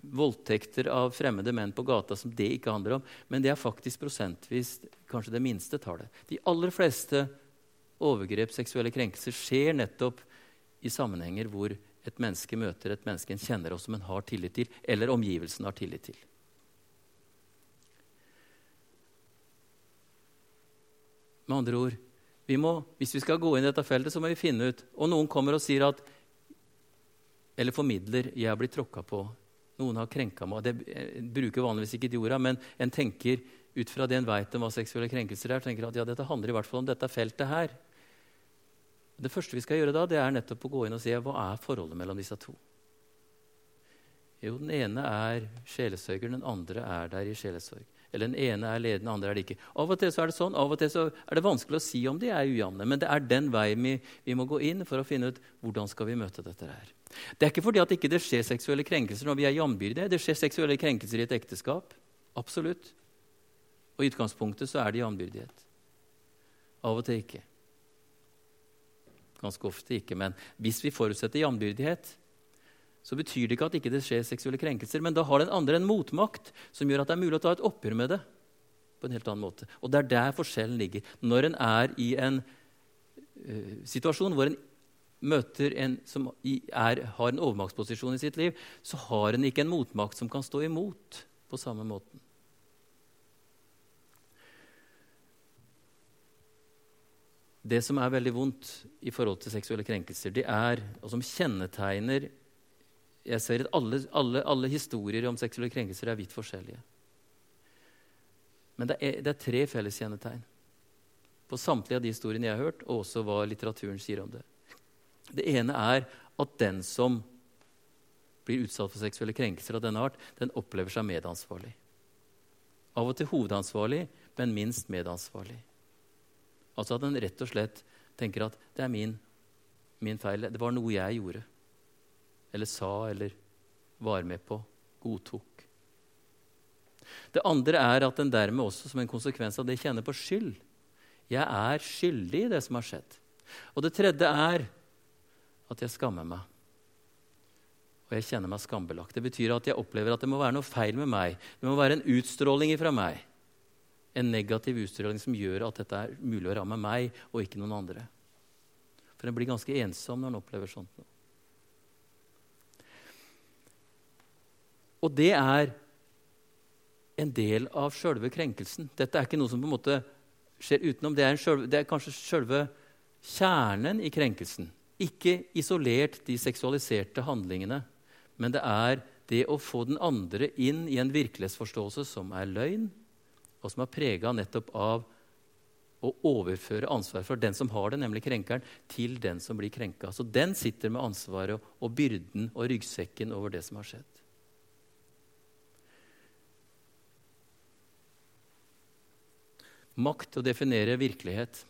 voldtekter av fremmede menn på gata som det ikke handler om, men det er faktisk prosentvis kanskje det minste tallet. De aller fleste overgrep, seksuelle krenkelser, skjer nettopp i sammenhenger hvor et menneske møter et menneske en kjenner og som en har tillit til, eller omgivelsen har tillit til. Med andre ord, vi må, hvis vi skal gå inn i dette feltet, så må vi finne ut Og noen kommer og sier at Eller formidler 'jeg har blitt tråkka på'. Noen har krenka meg. Det bruker vanligvis ikke de orda, men en tenker ut fra det en veit om hva seksuelle krenkelser er, tenker at ja, dette handler i hvert fall om dette feltet her. Det første vi skal gjøre da, det er nettopp å gå inn og se hva er forholdet mellom disse to. Jo, Den ene er sjelesørger, den andre er der i sjelesorg. Eller den ene er ledende, den andre er det ikke. Av og til så er det sånn, av og til så er det vanskelig å si om de er ujevne. Men det er den veien vi, vi, må gå inn for å finne ut hvordan skal vi møte dette her. Det er ikke fordi at det ikke skjer seksuelle krenkelser når vi er jambyrdige. Det skjer seksuelle krenkelser i et ekteskap. Absolutt. Og i utgangspunktet så er det jambyrdighet. Av og til ikke. Ganske ofte ikke. Men hvis vi forutsetter jambyrdighet, så betyr det ikke at ikke det ikke skjer seksuelle krenkelser. Men da har den andre en motmakt som gjør at det er mulig å ta et oppgjør med det. på en helt annen måte. Og det er der forskjellen ligger. Når en er i en uh, situasjon hvor en møter en som er, har en overmaktsposisjon i sitt liv, så har en ikke en motmakt som kan stå imot på samme måten. Det som er veldig vondt i forhold til seksuelle krenkelser, det er, og som kjennetegner jeg ser at alle, alle, alle, historier om seksuelle krenkelser er vidt forskjellige. Men det er, det er tre felleskjennetegn på samtlige av de historiene jeg har hørt, og også hva litteraturen sier om det. Det ene er at den som blir utsatt for seksuelle krenkelser av denne art, den opplever seg medansvarlig. Av og til hovedansvarlig, men minst medansvarlig. Altså at den rett og slett tenker at det er min, min feil. Det var noe jeg gjorde eller sa eller var med på, godtok. Det andre er at en dermed også som en konsekvens av det kjenner på skyld. Jeg er skyldig i det som har skjedd. Og det tredje er at jeg skammer meg. Og jeg kjenner meg skambelagt. Det betyr at jeg opplever at det må være noe feil med meg. Det må være en utstråling fra meg. En negativ utstråling som gjør at dette er mulig å ramme meg og ikke noen andre. For en blir ganske ensom når en opplever sånt. noe. Og det er en del av sjølve krenkelsen. Dette er ikke noe som på en måte skjer utenom. Det er, selv, det er kanskje sjølve kjernen i krenkelsen. Ikke isolert de seksualiserte handlingene, men det er det å få den andre inn i en virkelighetsforståelse som er løgn, og som er prega nettopp av å overføre ansvaret for den som har det, nemlig krenkeren, til den som blir krenka. Så den sitter med ansvaret og byrden og ryggsekken over det som har skjedd. Makt til å definere virkelighet.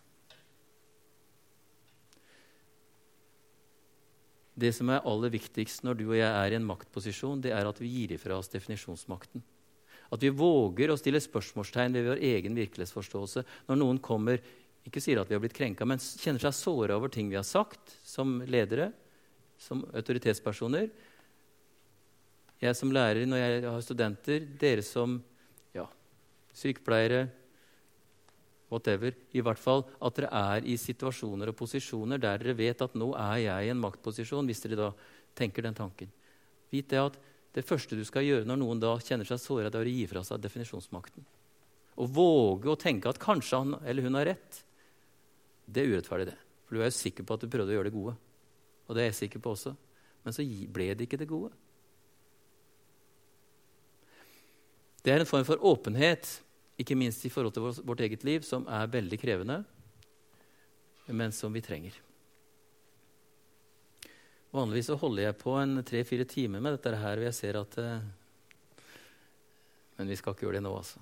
Det som er aller viktigst når du og jeg er i en maktposisjon, det er at vi gir ifra oss definisjonsmakten. At vi våger å stille spørsmålstegn ved vår egen virkelighetsforståelse når noen kommer ikke sier at vi har blitt krenka, men kjenner seg såra over ting vi har sagt som ledere, som autoritetspersoner. Jeg som lærer når jeg har studenter, dere som ja, sykepleiere, whatever. I hvert fall at dere er i situasjoner og posisjoner der dere vet at nå er jeg i en maktposisjon, hvis dere da tenker den tanken. Vit det at det første du skal gjøre når noen da kjenner seg såra, er å gi fra seg definisjonsmakten. Å våge å tenke at kanskje han eller hun har rett. Det er urettferdig, det. For du er jo sikker på at du prøvde å gjøre det gode. Og det er jeg sikker på også. Men så ble det ikke det gode. Det er en form for åpenhet ikke minst i forhold til vårt eget liv, som er veldig krevende, men som vi trenger. Vanligvis så holder jeg på en tre-fire timer med dette her, og jeg ser at eh, Men vi skal ikke gjøre det nå, altså.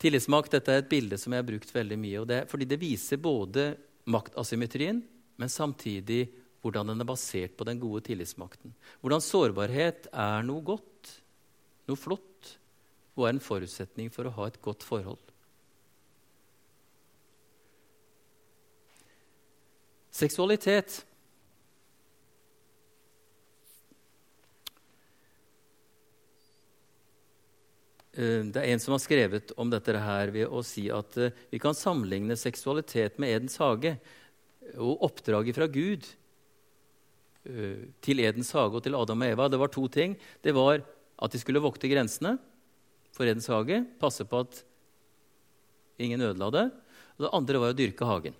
Tillitsmakt dette er et bilde som jeg har brukt veldig mye. Det, fordi det viser både maktasymmetrien, men samtidig hvordan den er basert på den gode tillitsmakten. Hvordan sårbarhet er noe godt, noe flott, og er en forutsetning for å ha et godt forhold. Seksualitet eh, Det er en som har skrevet om dette her ved å si at eh, vi kan sammenligne seksualitet med Edens hage og oppdraget fra Gud eh, til Edens hage og til Adam og Eva. Det var to ting. Det var at de skulle vokte grensene for Edens hage, passe på at ingen ødela det. Og det andre var å dyrke hagen.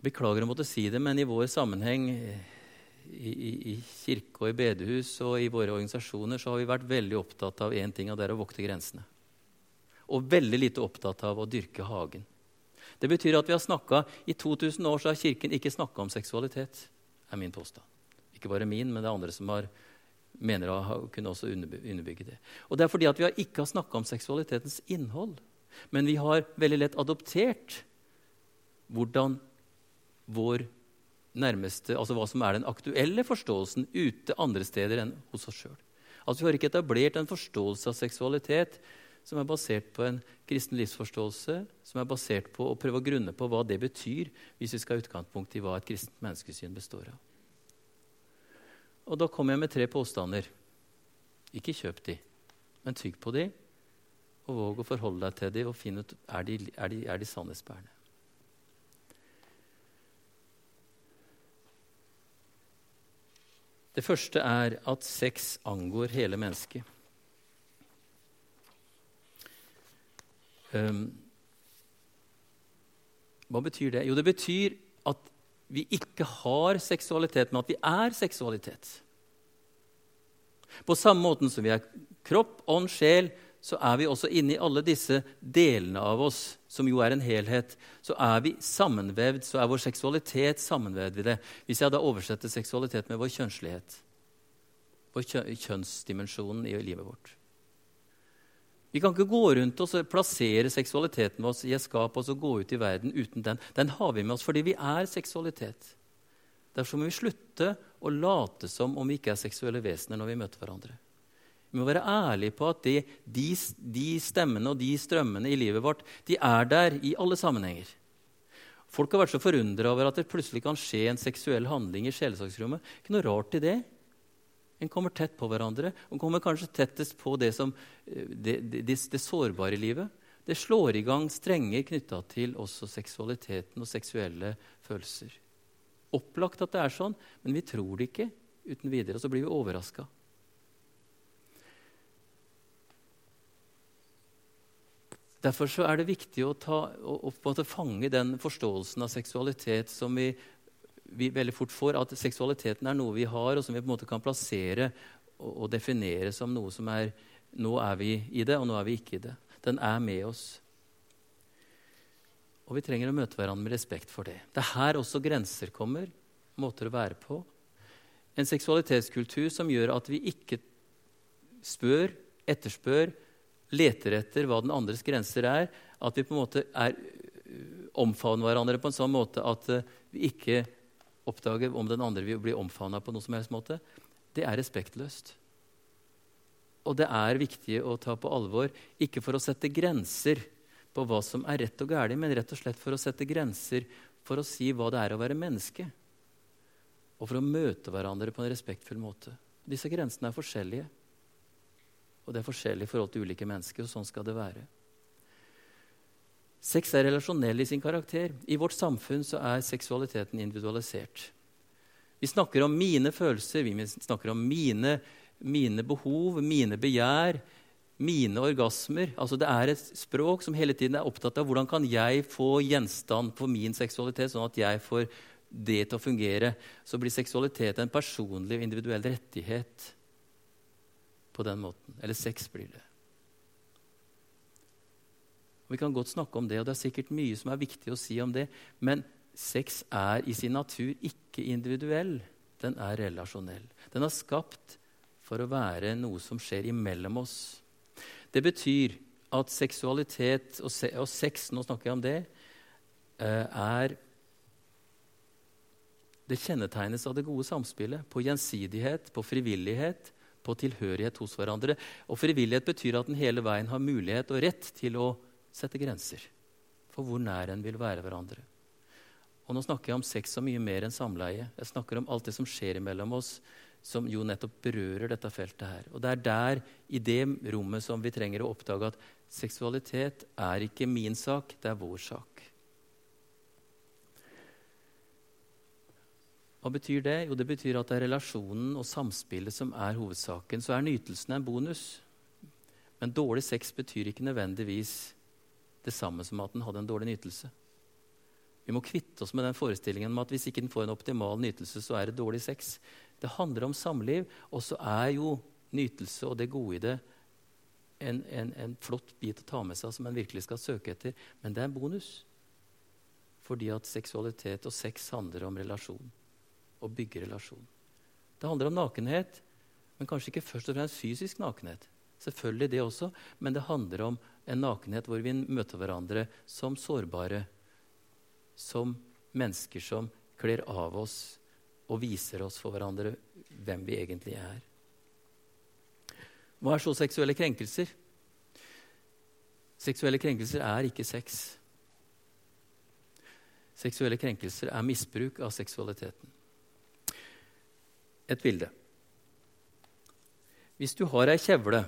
Jeg beklager å måtte si det, men i vår sammenheng i, i, i kirke og i bedehus og i våre organisasjoner så har vi vært veldig opptatt av én ting, og det er å vokte grensene. Og veldig lite opptatt av å dyrke hagen. Det betyr at vi har snakket, I 2000 år så har Kirken ikke snakka om seksualitet, er min påstand. Ikke bare min, men det er andre som har mener å kunne også underbygge det. Og Det er fordi at vi ikke har snakka om seksualitetens innhold. Men vi har veldig lett adoptert hvordan vår nærmeste, altså hva som er den aktuelle forståelsen ute andre steder enn hos oss sjøl. Altså, vi har ikke etablert en forståelse av seksualitet som er basert på en kristen livsforståelse, som er basert på å prøve å grunne på hva det betyr, hvis vi skal ha utgangspunkt i hva et kristent menneskesyn består av. Og da kommer jeg med tre påstander. Ikke kjøp de, men tygg på de, og våg å forholde deg til de og finne ut er de er de, er de sannhetsbærende. Det første er at sex angår hele mennesket. Um, hva betyr det? Jo, det betyr at vi ikke har seksualitet, men at vi er seksualitet. På samme måte som vi er kropp, ånd, sjel, så er vi også inni alle disse delene av oss, som jo er en helhet. Så er vi sammenvevd, så er vår seksualitet sammenvevd i det. Hvis jeg da oversetter seksualitet med vår kjønnslighet, vår kjønnsdimensjonen i livet vårt. Vi kan ikke gå rundt og plassere seksualiteten vår i et skap og så gå ut i verden uten den. Den har vi med oss fordi vi er seksualitet. Derfor må vi slutte å late som om vi ikke er seksuelle vesener når vi møter hverandre. Vi må være ærlige på at de, de, de, stemmene og de strømmene i livet vårt de er der i alle sammenhenger. Folk har vært så forundra over at det plutselig kan skje en seksuell handling i sjelesaksrommet. Ikke noe rart i det. En kommer tett på hverandre. En kommer kanskje tettest på det, som, eh, det, det, det, sårbare livet. Det slår i gang strenger knytta til også seksualiteten og seksuelle følelser. Opplagt at det er sånn, men vi tror det ikke uten videre. Og så blir vi overraska. Derfor er det viktig å, ta, å, å fange den forståelsen av seksualitet som vi, vi, veldig fort får. At seksualiteten er noe vi har, og som vi på en måte kan plassere og, og definere som noe som er Nå er vi i det, og nå er vi ikke i det. Den er med oss. Og vi trenger å møte hverandre med respekt for det. Det er her også grenser kommer, måter å være på. En seksualitetskultur som gjør at vi ikke spør, etterspør, leter etter hva den andres grenser er. At vi på en måte er, omfavner hverandre på en sånn måte at vi ikke oppdager om den andre vil bli omfavna på noe som helst måte. Det er respektløst. Og det er viktig å ta på alvor, ikke for å sette grenser på hva som er rett og galt, men rett og slett for å sette grenser for å si hva det er å være menneske. Og for å møte hverandre på en respektfull måte. Disse grensene er forskjellige. Og det er forskjellig i forhold til ulike mennesker, og sånn skal det være. Sex er relasjonell i sin karakter. I vårt samfunn så er seksualiteten individualisert. Vi snakker om mine følelser, vi snakker om mine, mine behov, mine begjær, mine orgasmer. Altså Det er et språk som hele tiden er opptatt av hvordan kan jeg få gjenstand for min seksualitet, sånn at jeg får det til å fungere. Så blir seksualitet en personlig og individuell rettighet på den måten. Eller sex blir det. Og Vi kan godt snakke om det, og det er sikkert mye som er viktig å si om det. Men sex er i sin natur ikke individuell. Den er relasjonell. Den er skapt for å være noe som skjer imellom oss. Det betyr at seksualitet og, se og sex, nå snakker jeg om det, eh, er Det kjennetegnes av det gode samspillet, på gjensidighet, på frivillighet, på tilhørighet hos hverandre. Og frivillighet betyr at en hele veien har mulighet og rett til å sette grenser for hvor nær en vil være hverandre. Og nå snakker jeg om sex og mye mer enn samleie. Jeg snakker om alt det som skjer mellom oss, som jo nettopp berører dette feltet her. Og det er der, i det rommet, som vi trenger å oppdage at seksualitet er ikke min sak, det er vår sak. Hva betyr det? Jo, det betyr at det er relasjonen og samspillet som er hovedsaken. Så er nytelsen en bonus. Men dårlig sex betyr ikke nødvendigvis det samme som at den hadde en dårlig nytelse. Vi må kvitte oss med den forestillingen om at hvis ikke den får en optimal nytelse, så er det dårlig sex. Det handler om samliv, og så er jo nytelse og det gode i det en, en, en, flott bit å ta med seg som en virkelig skal søke etter. Men det er en bonus. Fordi at seksualitet og sex handler om relasjon. Å bygge relasjon. Det handler om nakenhet, men kanskje ikke først og fremst fysisk nakenhet. Selvfølgelig det også, men det handler om en nakenhet hvor vi møter hverandre som sårbare. Som mennesker som kler av oss og viser oss for hverandre hvem vi egentlig er. Hva er så seksuelle krenkelser? Seksuelle krenkelser er ikke sex. Seksuelle krenkelser er misbruk av seksualiteten. Et bilde. Hvis du har ei kjevle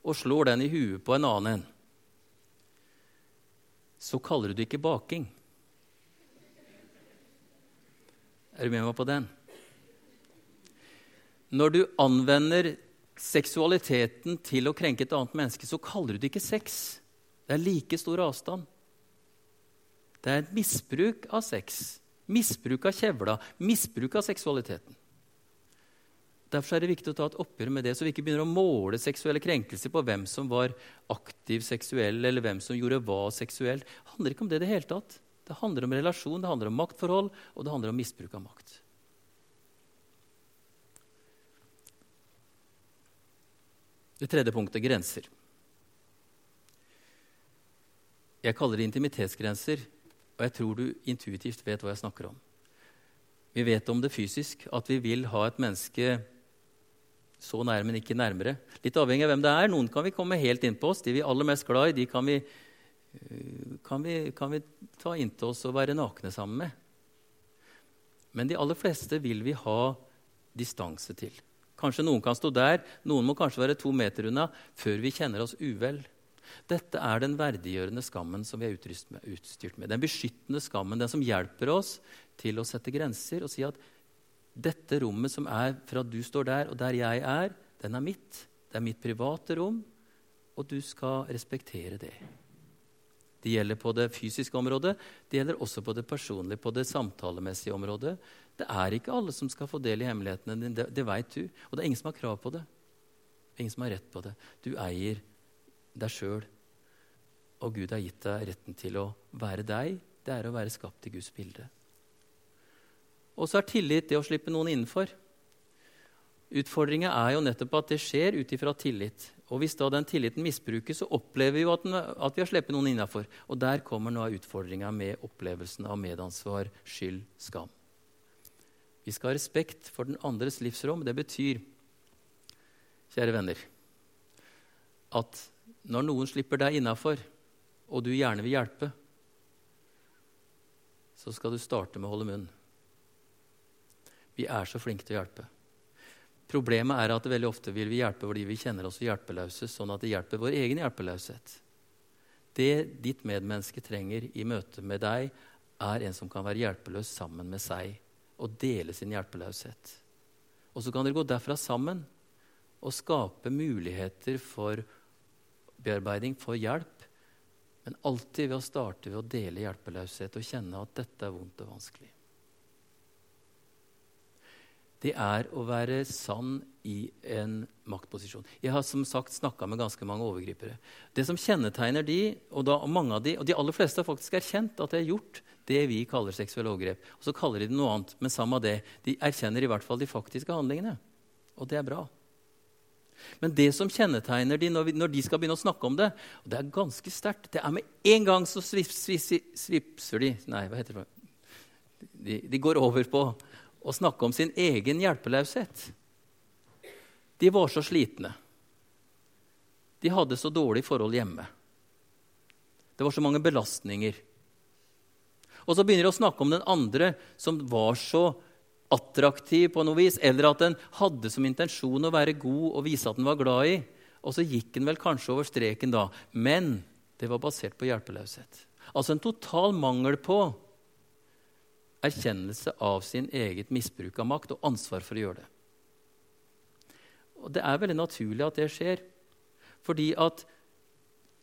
og slår den i huet på en annen en, så kaller du det ikke baking. Er du med meg på den? Når du anvender seksualiteten til å krenke et annet menneske, så kaller du det ikke sex. Det er like stor avstand. Det er et misbruk av sex, misbruk av kjevla, misbruk av seksualiteten. Derfor er det viktig å ta et oppgjør med det, så vi ikke begynner å måle seksuelle krenkelser på hvem som var aktiv seksuell, eller hvem som gjorde hva seksuelt. Det handler ikke om det i det hele tatt. Det handler om relasjon, det handler om maktforhold, og det handler om misbruk av makt. Det tredje punktet grenser. Jeg kaller det intimitetsgrenser, og jeg tror du intuitivt vet hva jeg snakker om. Vi vet om det fysisk, at vi vil ha et menneske så nær, men ikke nærmere. Litt avhengig av hvem det er. Noen kan vi komme helt inn på oss. De vi er aller mest glad i, de kan vi eh, kan vi, kan vi ta inntil oss og være nakne sammen med. Men de aller fleste vil vi ha distanse til. Kanskje noen kan stå der, noen må kanskje være to meter unna før vi kjenner oss uvel. Dette er den verdiggjørende skammen som vi er utstyrt med. Den beskyttende skammen, den som hjelper oss til å sette grenser og si at dette rommet som er fra du står der, og der jeg er, den er mitt. Det er mitt private rom, og du skal respektere det. Det gjelder på det fysiske området, det gjelder også på det personlige, på det samtalemessige området. Det er ikke alle som skal få del i hemmelighetene dine, det, det veit du. Og det er ingen som har krav på det. Ingen som har rett på det. Du eier deg sjøl. Og Gud har gitt deg retten til å være deg. Det er å være skapt i Guds bilde. Og så er tillit det å slippe noen innenfor. Utfordringa er jo nettopp at det skjer ut ifra tillit. Og Hvis da den tilliten misbrukes, så opplever vi jo at, den, at vi har sluppet noen innafor. Og der kommer nå utfordringa med opplevelsen av medansvar, skyld, skam. Vi skal ha respekt for den andres livsrom. Det betyr, kjære venner, at når noen slipper deg innafor, og du gjerne vil hjelpe, så skal du starte med å holde munn. Vi er så flinke til å hjelpe. Problemet er at veldig ofte vil vi hjelpe fordi vi kjenner oss hjelpeløse, sånn at det hjelper vår egen hjelpeløshet. Det ditt medmenneske trenger i møte med deg, er en som kan være hjelpeløs sammen med seg og dele sin hjelpeløshet. Og så kan dere gå derfra sammen og skape muligheter for bearbeiding, for hjelp, men alltid ved å starte ved å dele hjelpeløshet og kjenne at dette er vondt og vanskelig. Det er å være sann i en maktposisjon. Jeg har som sagt snakka med ganske mange overgripere. Det som kjennetegner de, og, da, mange av de, og de aller fleste har faktisk erkjent at de har gjort det vi kaller seksuelle overgrep. Og så kaller de det noe annet, men samme det. De erkjenner i hvert fall de faktiske handlingene. Og det er bra. Men det som kjennetegner de når, vi, når, de skal begynne å snakke om det, og det er ganske sterkt Det er med en gang så svipser de Nei, hva heter det? De, de går over på å snakke om sin egen hjelpeløshet. De var så slitne. De hadde så dårlig forhold hjemme. Det var så mange belastninger. Og så begynner de å snakke om den andre som var så attraktiv på noe vis, eller at den hadde som intensjon å være god og vise at den var glad i. Og så gikk den vel kanskje over streken da, men det var basert på hjelpeløshet. Altså en total mangel på erkjennelse av sin eget misbruk av makt og ansvar for å gjøre det. Og Det er veldig naturlig at det skjer. Fordi at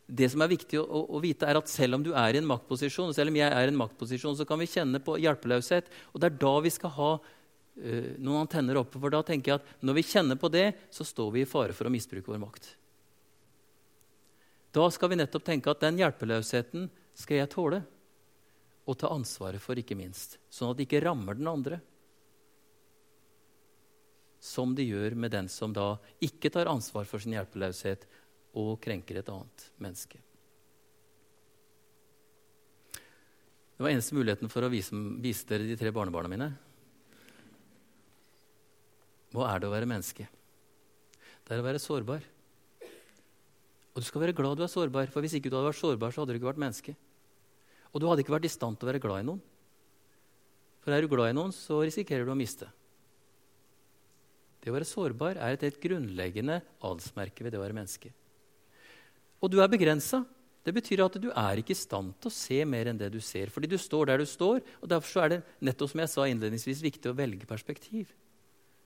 det som er viktig å, å, vite, er at selv om du er i en maktposisjon, selv om jeg er i en maktposisjon, så kan vi kjenne på hjelpeløshet. Og det er da vi skal ha uh, noen antenner oppe. For da tenker jeg at når vi kjenner på det, så står vi i fare for å misbruke vår makt. Da skal vi nettopp tenke at den hjelpeløsheten skal jeg tåle og ta ansvaret for, ikke minst. Sånn at det ikke rammer den andre. Som det gjør med den som da ikke tar ansvar for sin hjelpeløshet og krenker et annet menneske. Det var eneste muligheten for å vise, vise dere de tre barnebarna mine. Hva er det å være menneske? Det er å være sårbar. Og du skal være glad du er sårbar, for hvis ikke du hadde vært sårbar, så hadde du ikke vært menneske. Og du hadde ikke vært i stand til å være glad i noen. For er du glad i noen, så risikerer du å miste. Det å være sårbar er et helt grunnleggende adelsmerke ved det å være menneske. Og du er begrensa. Det betyr at du er ikke i stand til å se mer enn det du ser. Fordi du står der du står, og derfor er det nettopp som jeg sa innledningsvis, viktig å velge perspektiv.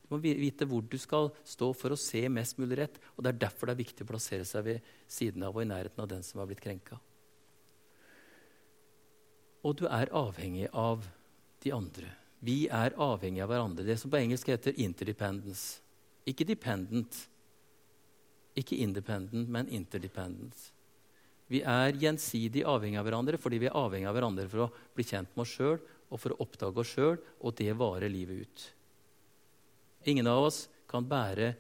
Du må vite hvor du skal stå for å se mest mulig rett. Og det er derfor det er viktig å plassere seg ved siden av og i nærheten av den som har blitt krenka og du er avhengig av de andre. Vi er avhengig av hverandre. Det som på engelsk heter interdependence. Ikke dependent, ikke independent, men interdependent. Vi er gjensidig avhengig av hverandre fordi vi er avhengig av hverandre for å bli kjent med oss sjøl og for å oppdage oss sjøl, og det varer livet ut. Ingen av oss kan bære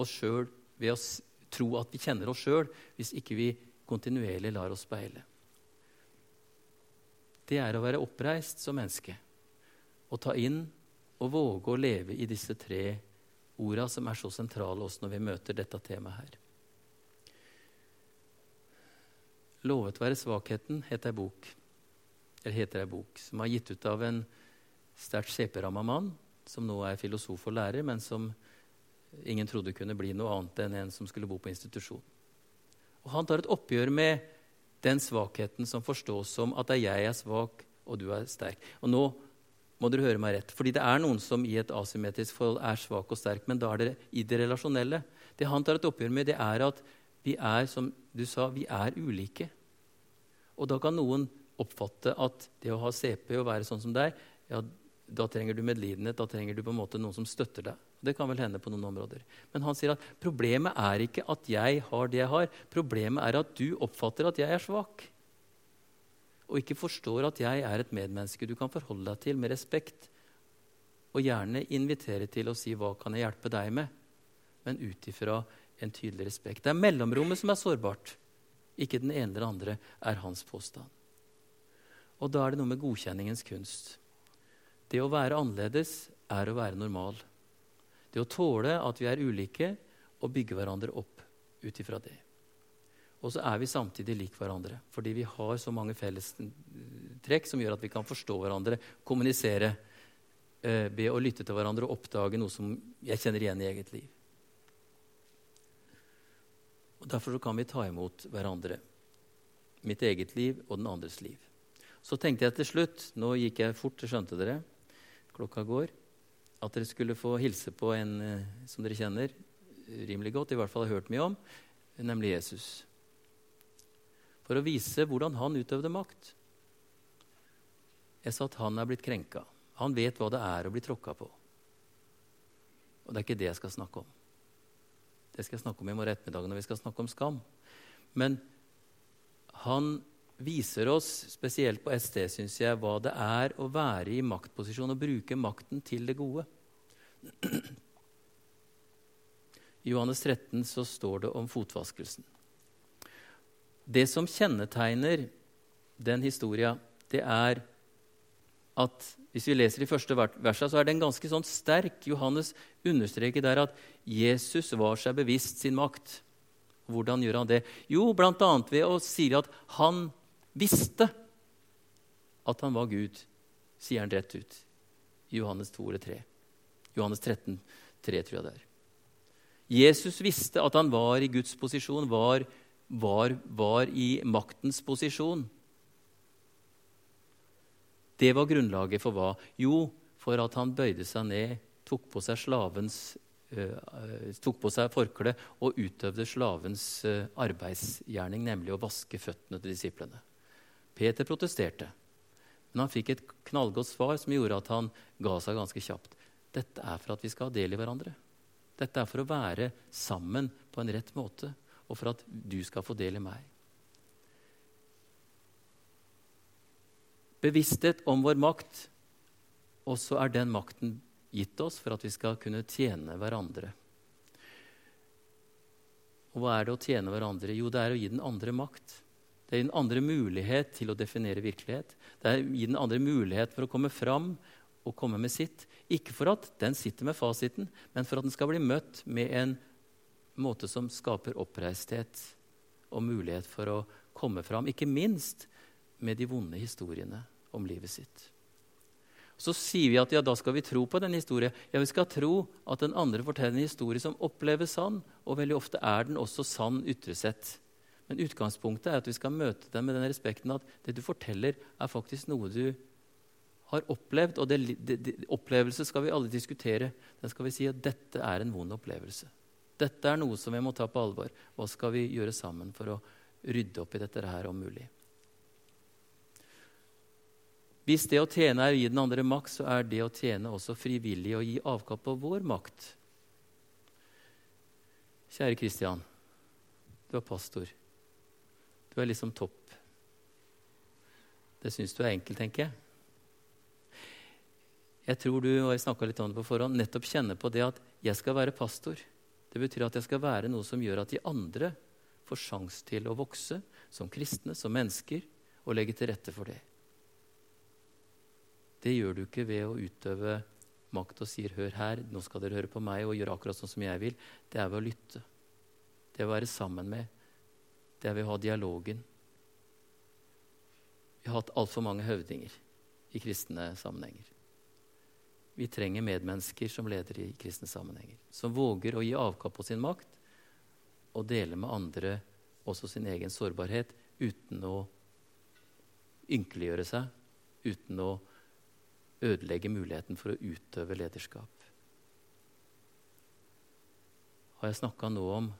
oss sjøl ved å tro at vi kjenner oss sjøl, hvis ikke vi kontinuerlig lar oss speile det er å være oppreist som menneske. Og ta inn og våge å leve i disse tre orda som er så sentrale oss når vi møter dette temaet her. 'Lovet være svakheten' heter ei bok, eller heter ei bok som er gitt ut av en sterkt skjeperamma mann, som nå er filosof og lærer, men som ingen trodde kunne bli noe annet enn en som skulle bo på institusjon. Og Han tar et oppgjør med den svakheten som forstås som at jeg er svak og du er sterk. Og nå må dere høre meg rett, fordi det er noen som i et asymmetrisk forhold er svak og sterk, men da er det i det relasjonelle. Det han tar et oppgjør med, det er at vi er som du sa, vi er ulike. Og da kan noen oppfatte at det å ha CP og være sånn som deg, ja, da trenger du medlidenhet, da trenger du på en måte noen som støtter deg. Det kan vel hende på noen områder. Men han sier at problemet er ikke at jeg har det jeg har. Problemet er at du oppfatter at jeg er svak. Og ikke forstår at jeg er et medmenneske du kan forholde deg til med respekt. Og gjerne invitere til å si 'hva kan jeg hjelpe deg med?' Men ut ifra en tydelig respekt. Det er mellomrommet som er sårbart. Ikke den ene eller andre, er hans påstand. Og da er det noe med godkjenningens kunst. Det å være annerledes er å være normal. Det å tåle at vi er ulike, og bygge hverandre opp ut ifra det. Og så er vi samtidig lik hverandre, fordi vi har så mange fellestrekk som gjør at vi kan forstå hverandre, kommunisere, eh, be å lytte til hverandre og oppdage noe som jeg kjenner igjen i eget liv. Og Derfor kan vi ta imot hverandre. Mitt eget liv og den andres liv. Så tenkte jeg til slutt Nå gikk jeg fort, skjønte dere. Klokka går at dere skulle få hilse på en eh, som dere kjenner rimelig godt, i hvert fall har hørt mye om, nemlig Jesus. For å vise hvordan han utøvde makt. Jeg sa at han er blitt krenka. Han vet hva det er å bli tråkka på. Og det er ikke det jeg skal snakke om. Det skal jeg snakke om i morgen ettermiddag når vi skal snakke om skam. Men han viser oss, spesielt på SD, syns jeg, hva det er å være i maktposisjon og bruke makten til det gode. I Johannes 13 så står det om fotvaskelsen. Det som kjennetegner den historia, det er at hvis vi leser de første versa, så er den ganske sånn sterk. Johannes understreker der at Jesus var seg bevisst sin makt. Hvordan gjør han det? Jo, bl.a. ved å si at han visste at han var Gud, sier han rett ut. Johannes 2 eller 3. Johannes 13, 3, tror jeg det er. Jesus visste at han var i Guds posisjon, var, var, var i maktens posisjon. Det var grunnlaget for hva? Jo, for at han bøyde seg ned, tok på seg slavens tok på seg forkleet og utøvde slavens arbeidsgjerning, nemlig å vaske føttene til disiplene. Peter protesterte, men han fikk et knallgodt svar som gjorde at han ga seg ganske kjapt. Dette er for at vi skal ha del i hverandre. Dette er for å være sammen på en rett måte, og for at du skal få del i meg. Bevissthet om vår makt, og så er den makten gitt oss for at vi skal kunne tjene hverandre. Og hva er det å tjene hverandre? Jo, det er å gi den andre makt. Det er gi den andre mulighet til å definere virkelighet. Det er å gi den andre mulighet for å komme fram og komme med sitt. Ikke for at den sitter med fasiten, men for at den skal bli møtt med en måte som skaper oppreisthet og mulighet for å komme fram, ikke minst med de vonde historiene om livet sitt. Så sier vi at ja, da skal vi tro på den historien. Ja, vi skal tro at den andre forteller en historie som oppleves sann, og veldig ofte er den også sann ytre sett. Men utgangspunktet er at vi skal møte dem med den respekten at det du forteller, er faktisk noe du har opplevd. Og det, det, det, opplevelse skal vi alle diskutere. Den skal vi si at dette er en vond opplevelse. Dette er noe som vi må ta på alvor. Hva skal vi gjøre sammen for å rydde opp i dette her om mulig? Hvis det å tjene er å gi den andre makt, så er det å tjene også frivillig å gi avkall på vår makt. Kjære Kristian, du er pastor. Du er liksom topp. Det syns du er enkelt, tenker jeg. Jeg tror du og jeg litt om det på forhånd, nettopp kjenner på det at jeg skal være pastor. Det betyr at jeg skal være noe som gjør at de andre får sjanse til å vokse som kristne, som mennesker, og legge til rette for det. Det gjør du ikke ved å utøve makt og sier 'hør her, nå skal dere høre på meg' og gjøre akkurat sånn som jeg vil. Det er ved å lytte. Det er å være sammen med, det er ved å ha dialogen. Vi har hatt altfor mange høvdinger i kristne sammenhenger. Vi trenger medmennesker som leder i kristne sammenhenger. Som våger å gi avkall på sin makt og dele med andre også sin egen sårbarhet uten å ynkeliggjøre seg, uten å ødelegge muligheten for å utøve lederskap. Har jeg snakka nå om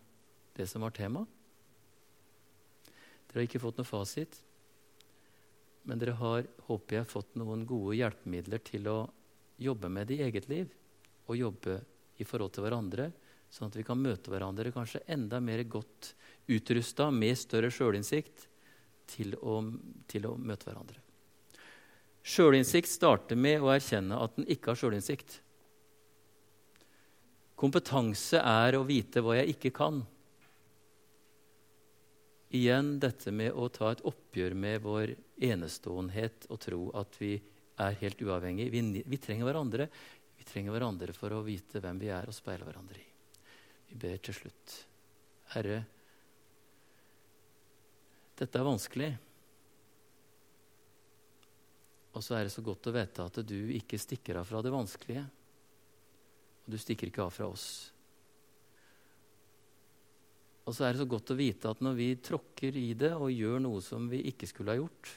det som var tema? Dere har ikke fått noe fasit, men dere har, håper jeg, fått noen gode hjelpemidler til å jobbe med det i eget liv og jobbe i forhold til hverandre, sånn at vi kan møte hverandre kanskje enda mer godt utrusta med større sjølinnsikt til til å møte hverandre. Sjølinnsikt starter med å erkjenne at en ikke har sjølinnsikt. Kompetanse er å vite hva jeg ikke kan. Igjen dette med å ta et oppgjør med vår eneståenhet og tro at vi er helt uavhengige. Vi, vi, trenger hverandre. Vi trenger hverandre for å vite hvem vi er og speile hverandre i. Vi ber til slutt. Herre, dette er vanskelig. Og så er det så godt å vite at du ikke stikker av fra det vanskelige. Og du stikker ikke av fra oss. Og så er det så godt å vite at når vi tråkker i det og gjør noe som vi ikke skulle ha gjort,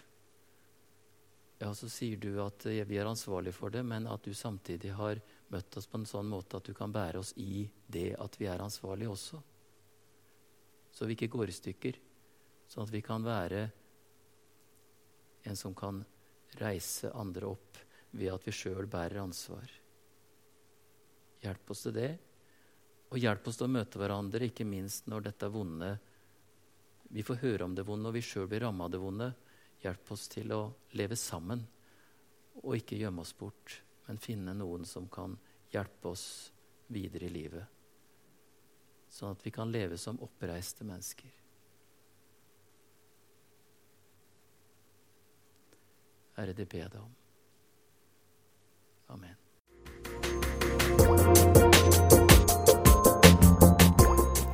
ja, så sier du at vi er ansvarlige for det, men at du samtidig har møtt oss på en sånn måte at du kan bære oss i det at vi er ansvarlige også. Så vi ikke går i stykker. Sånn at vi kan være en som kan reise andre opp ved at vi sjøl bærer ansvar. Hjelp oss til det, og hjelp oss til å møte hverandre, ikke minst når dette er vonde Vi får høre om det vonde, og vi sjøl blir ramma av det vonde. Hjelp oss til å leve sammen og ikke gjemme oss bort, men finne noen som kan hjelpe oss videre i livet, sånn at vi kan leve som oppreiste mennesker. Herre, det ber jeg deg om. Amen.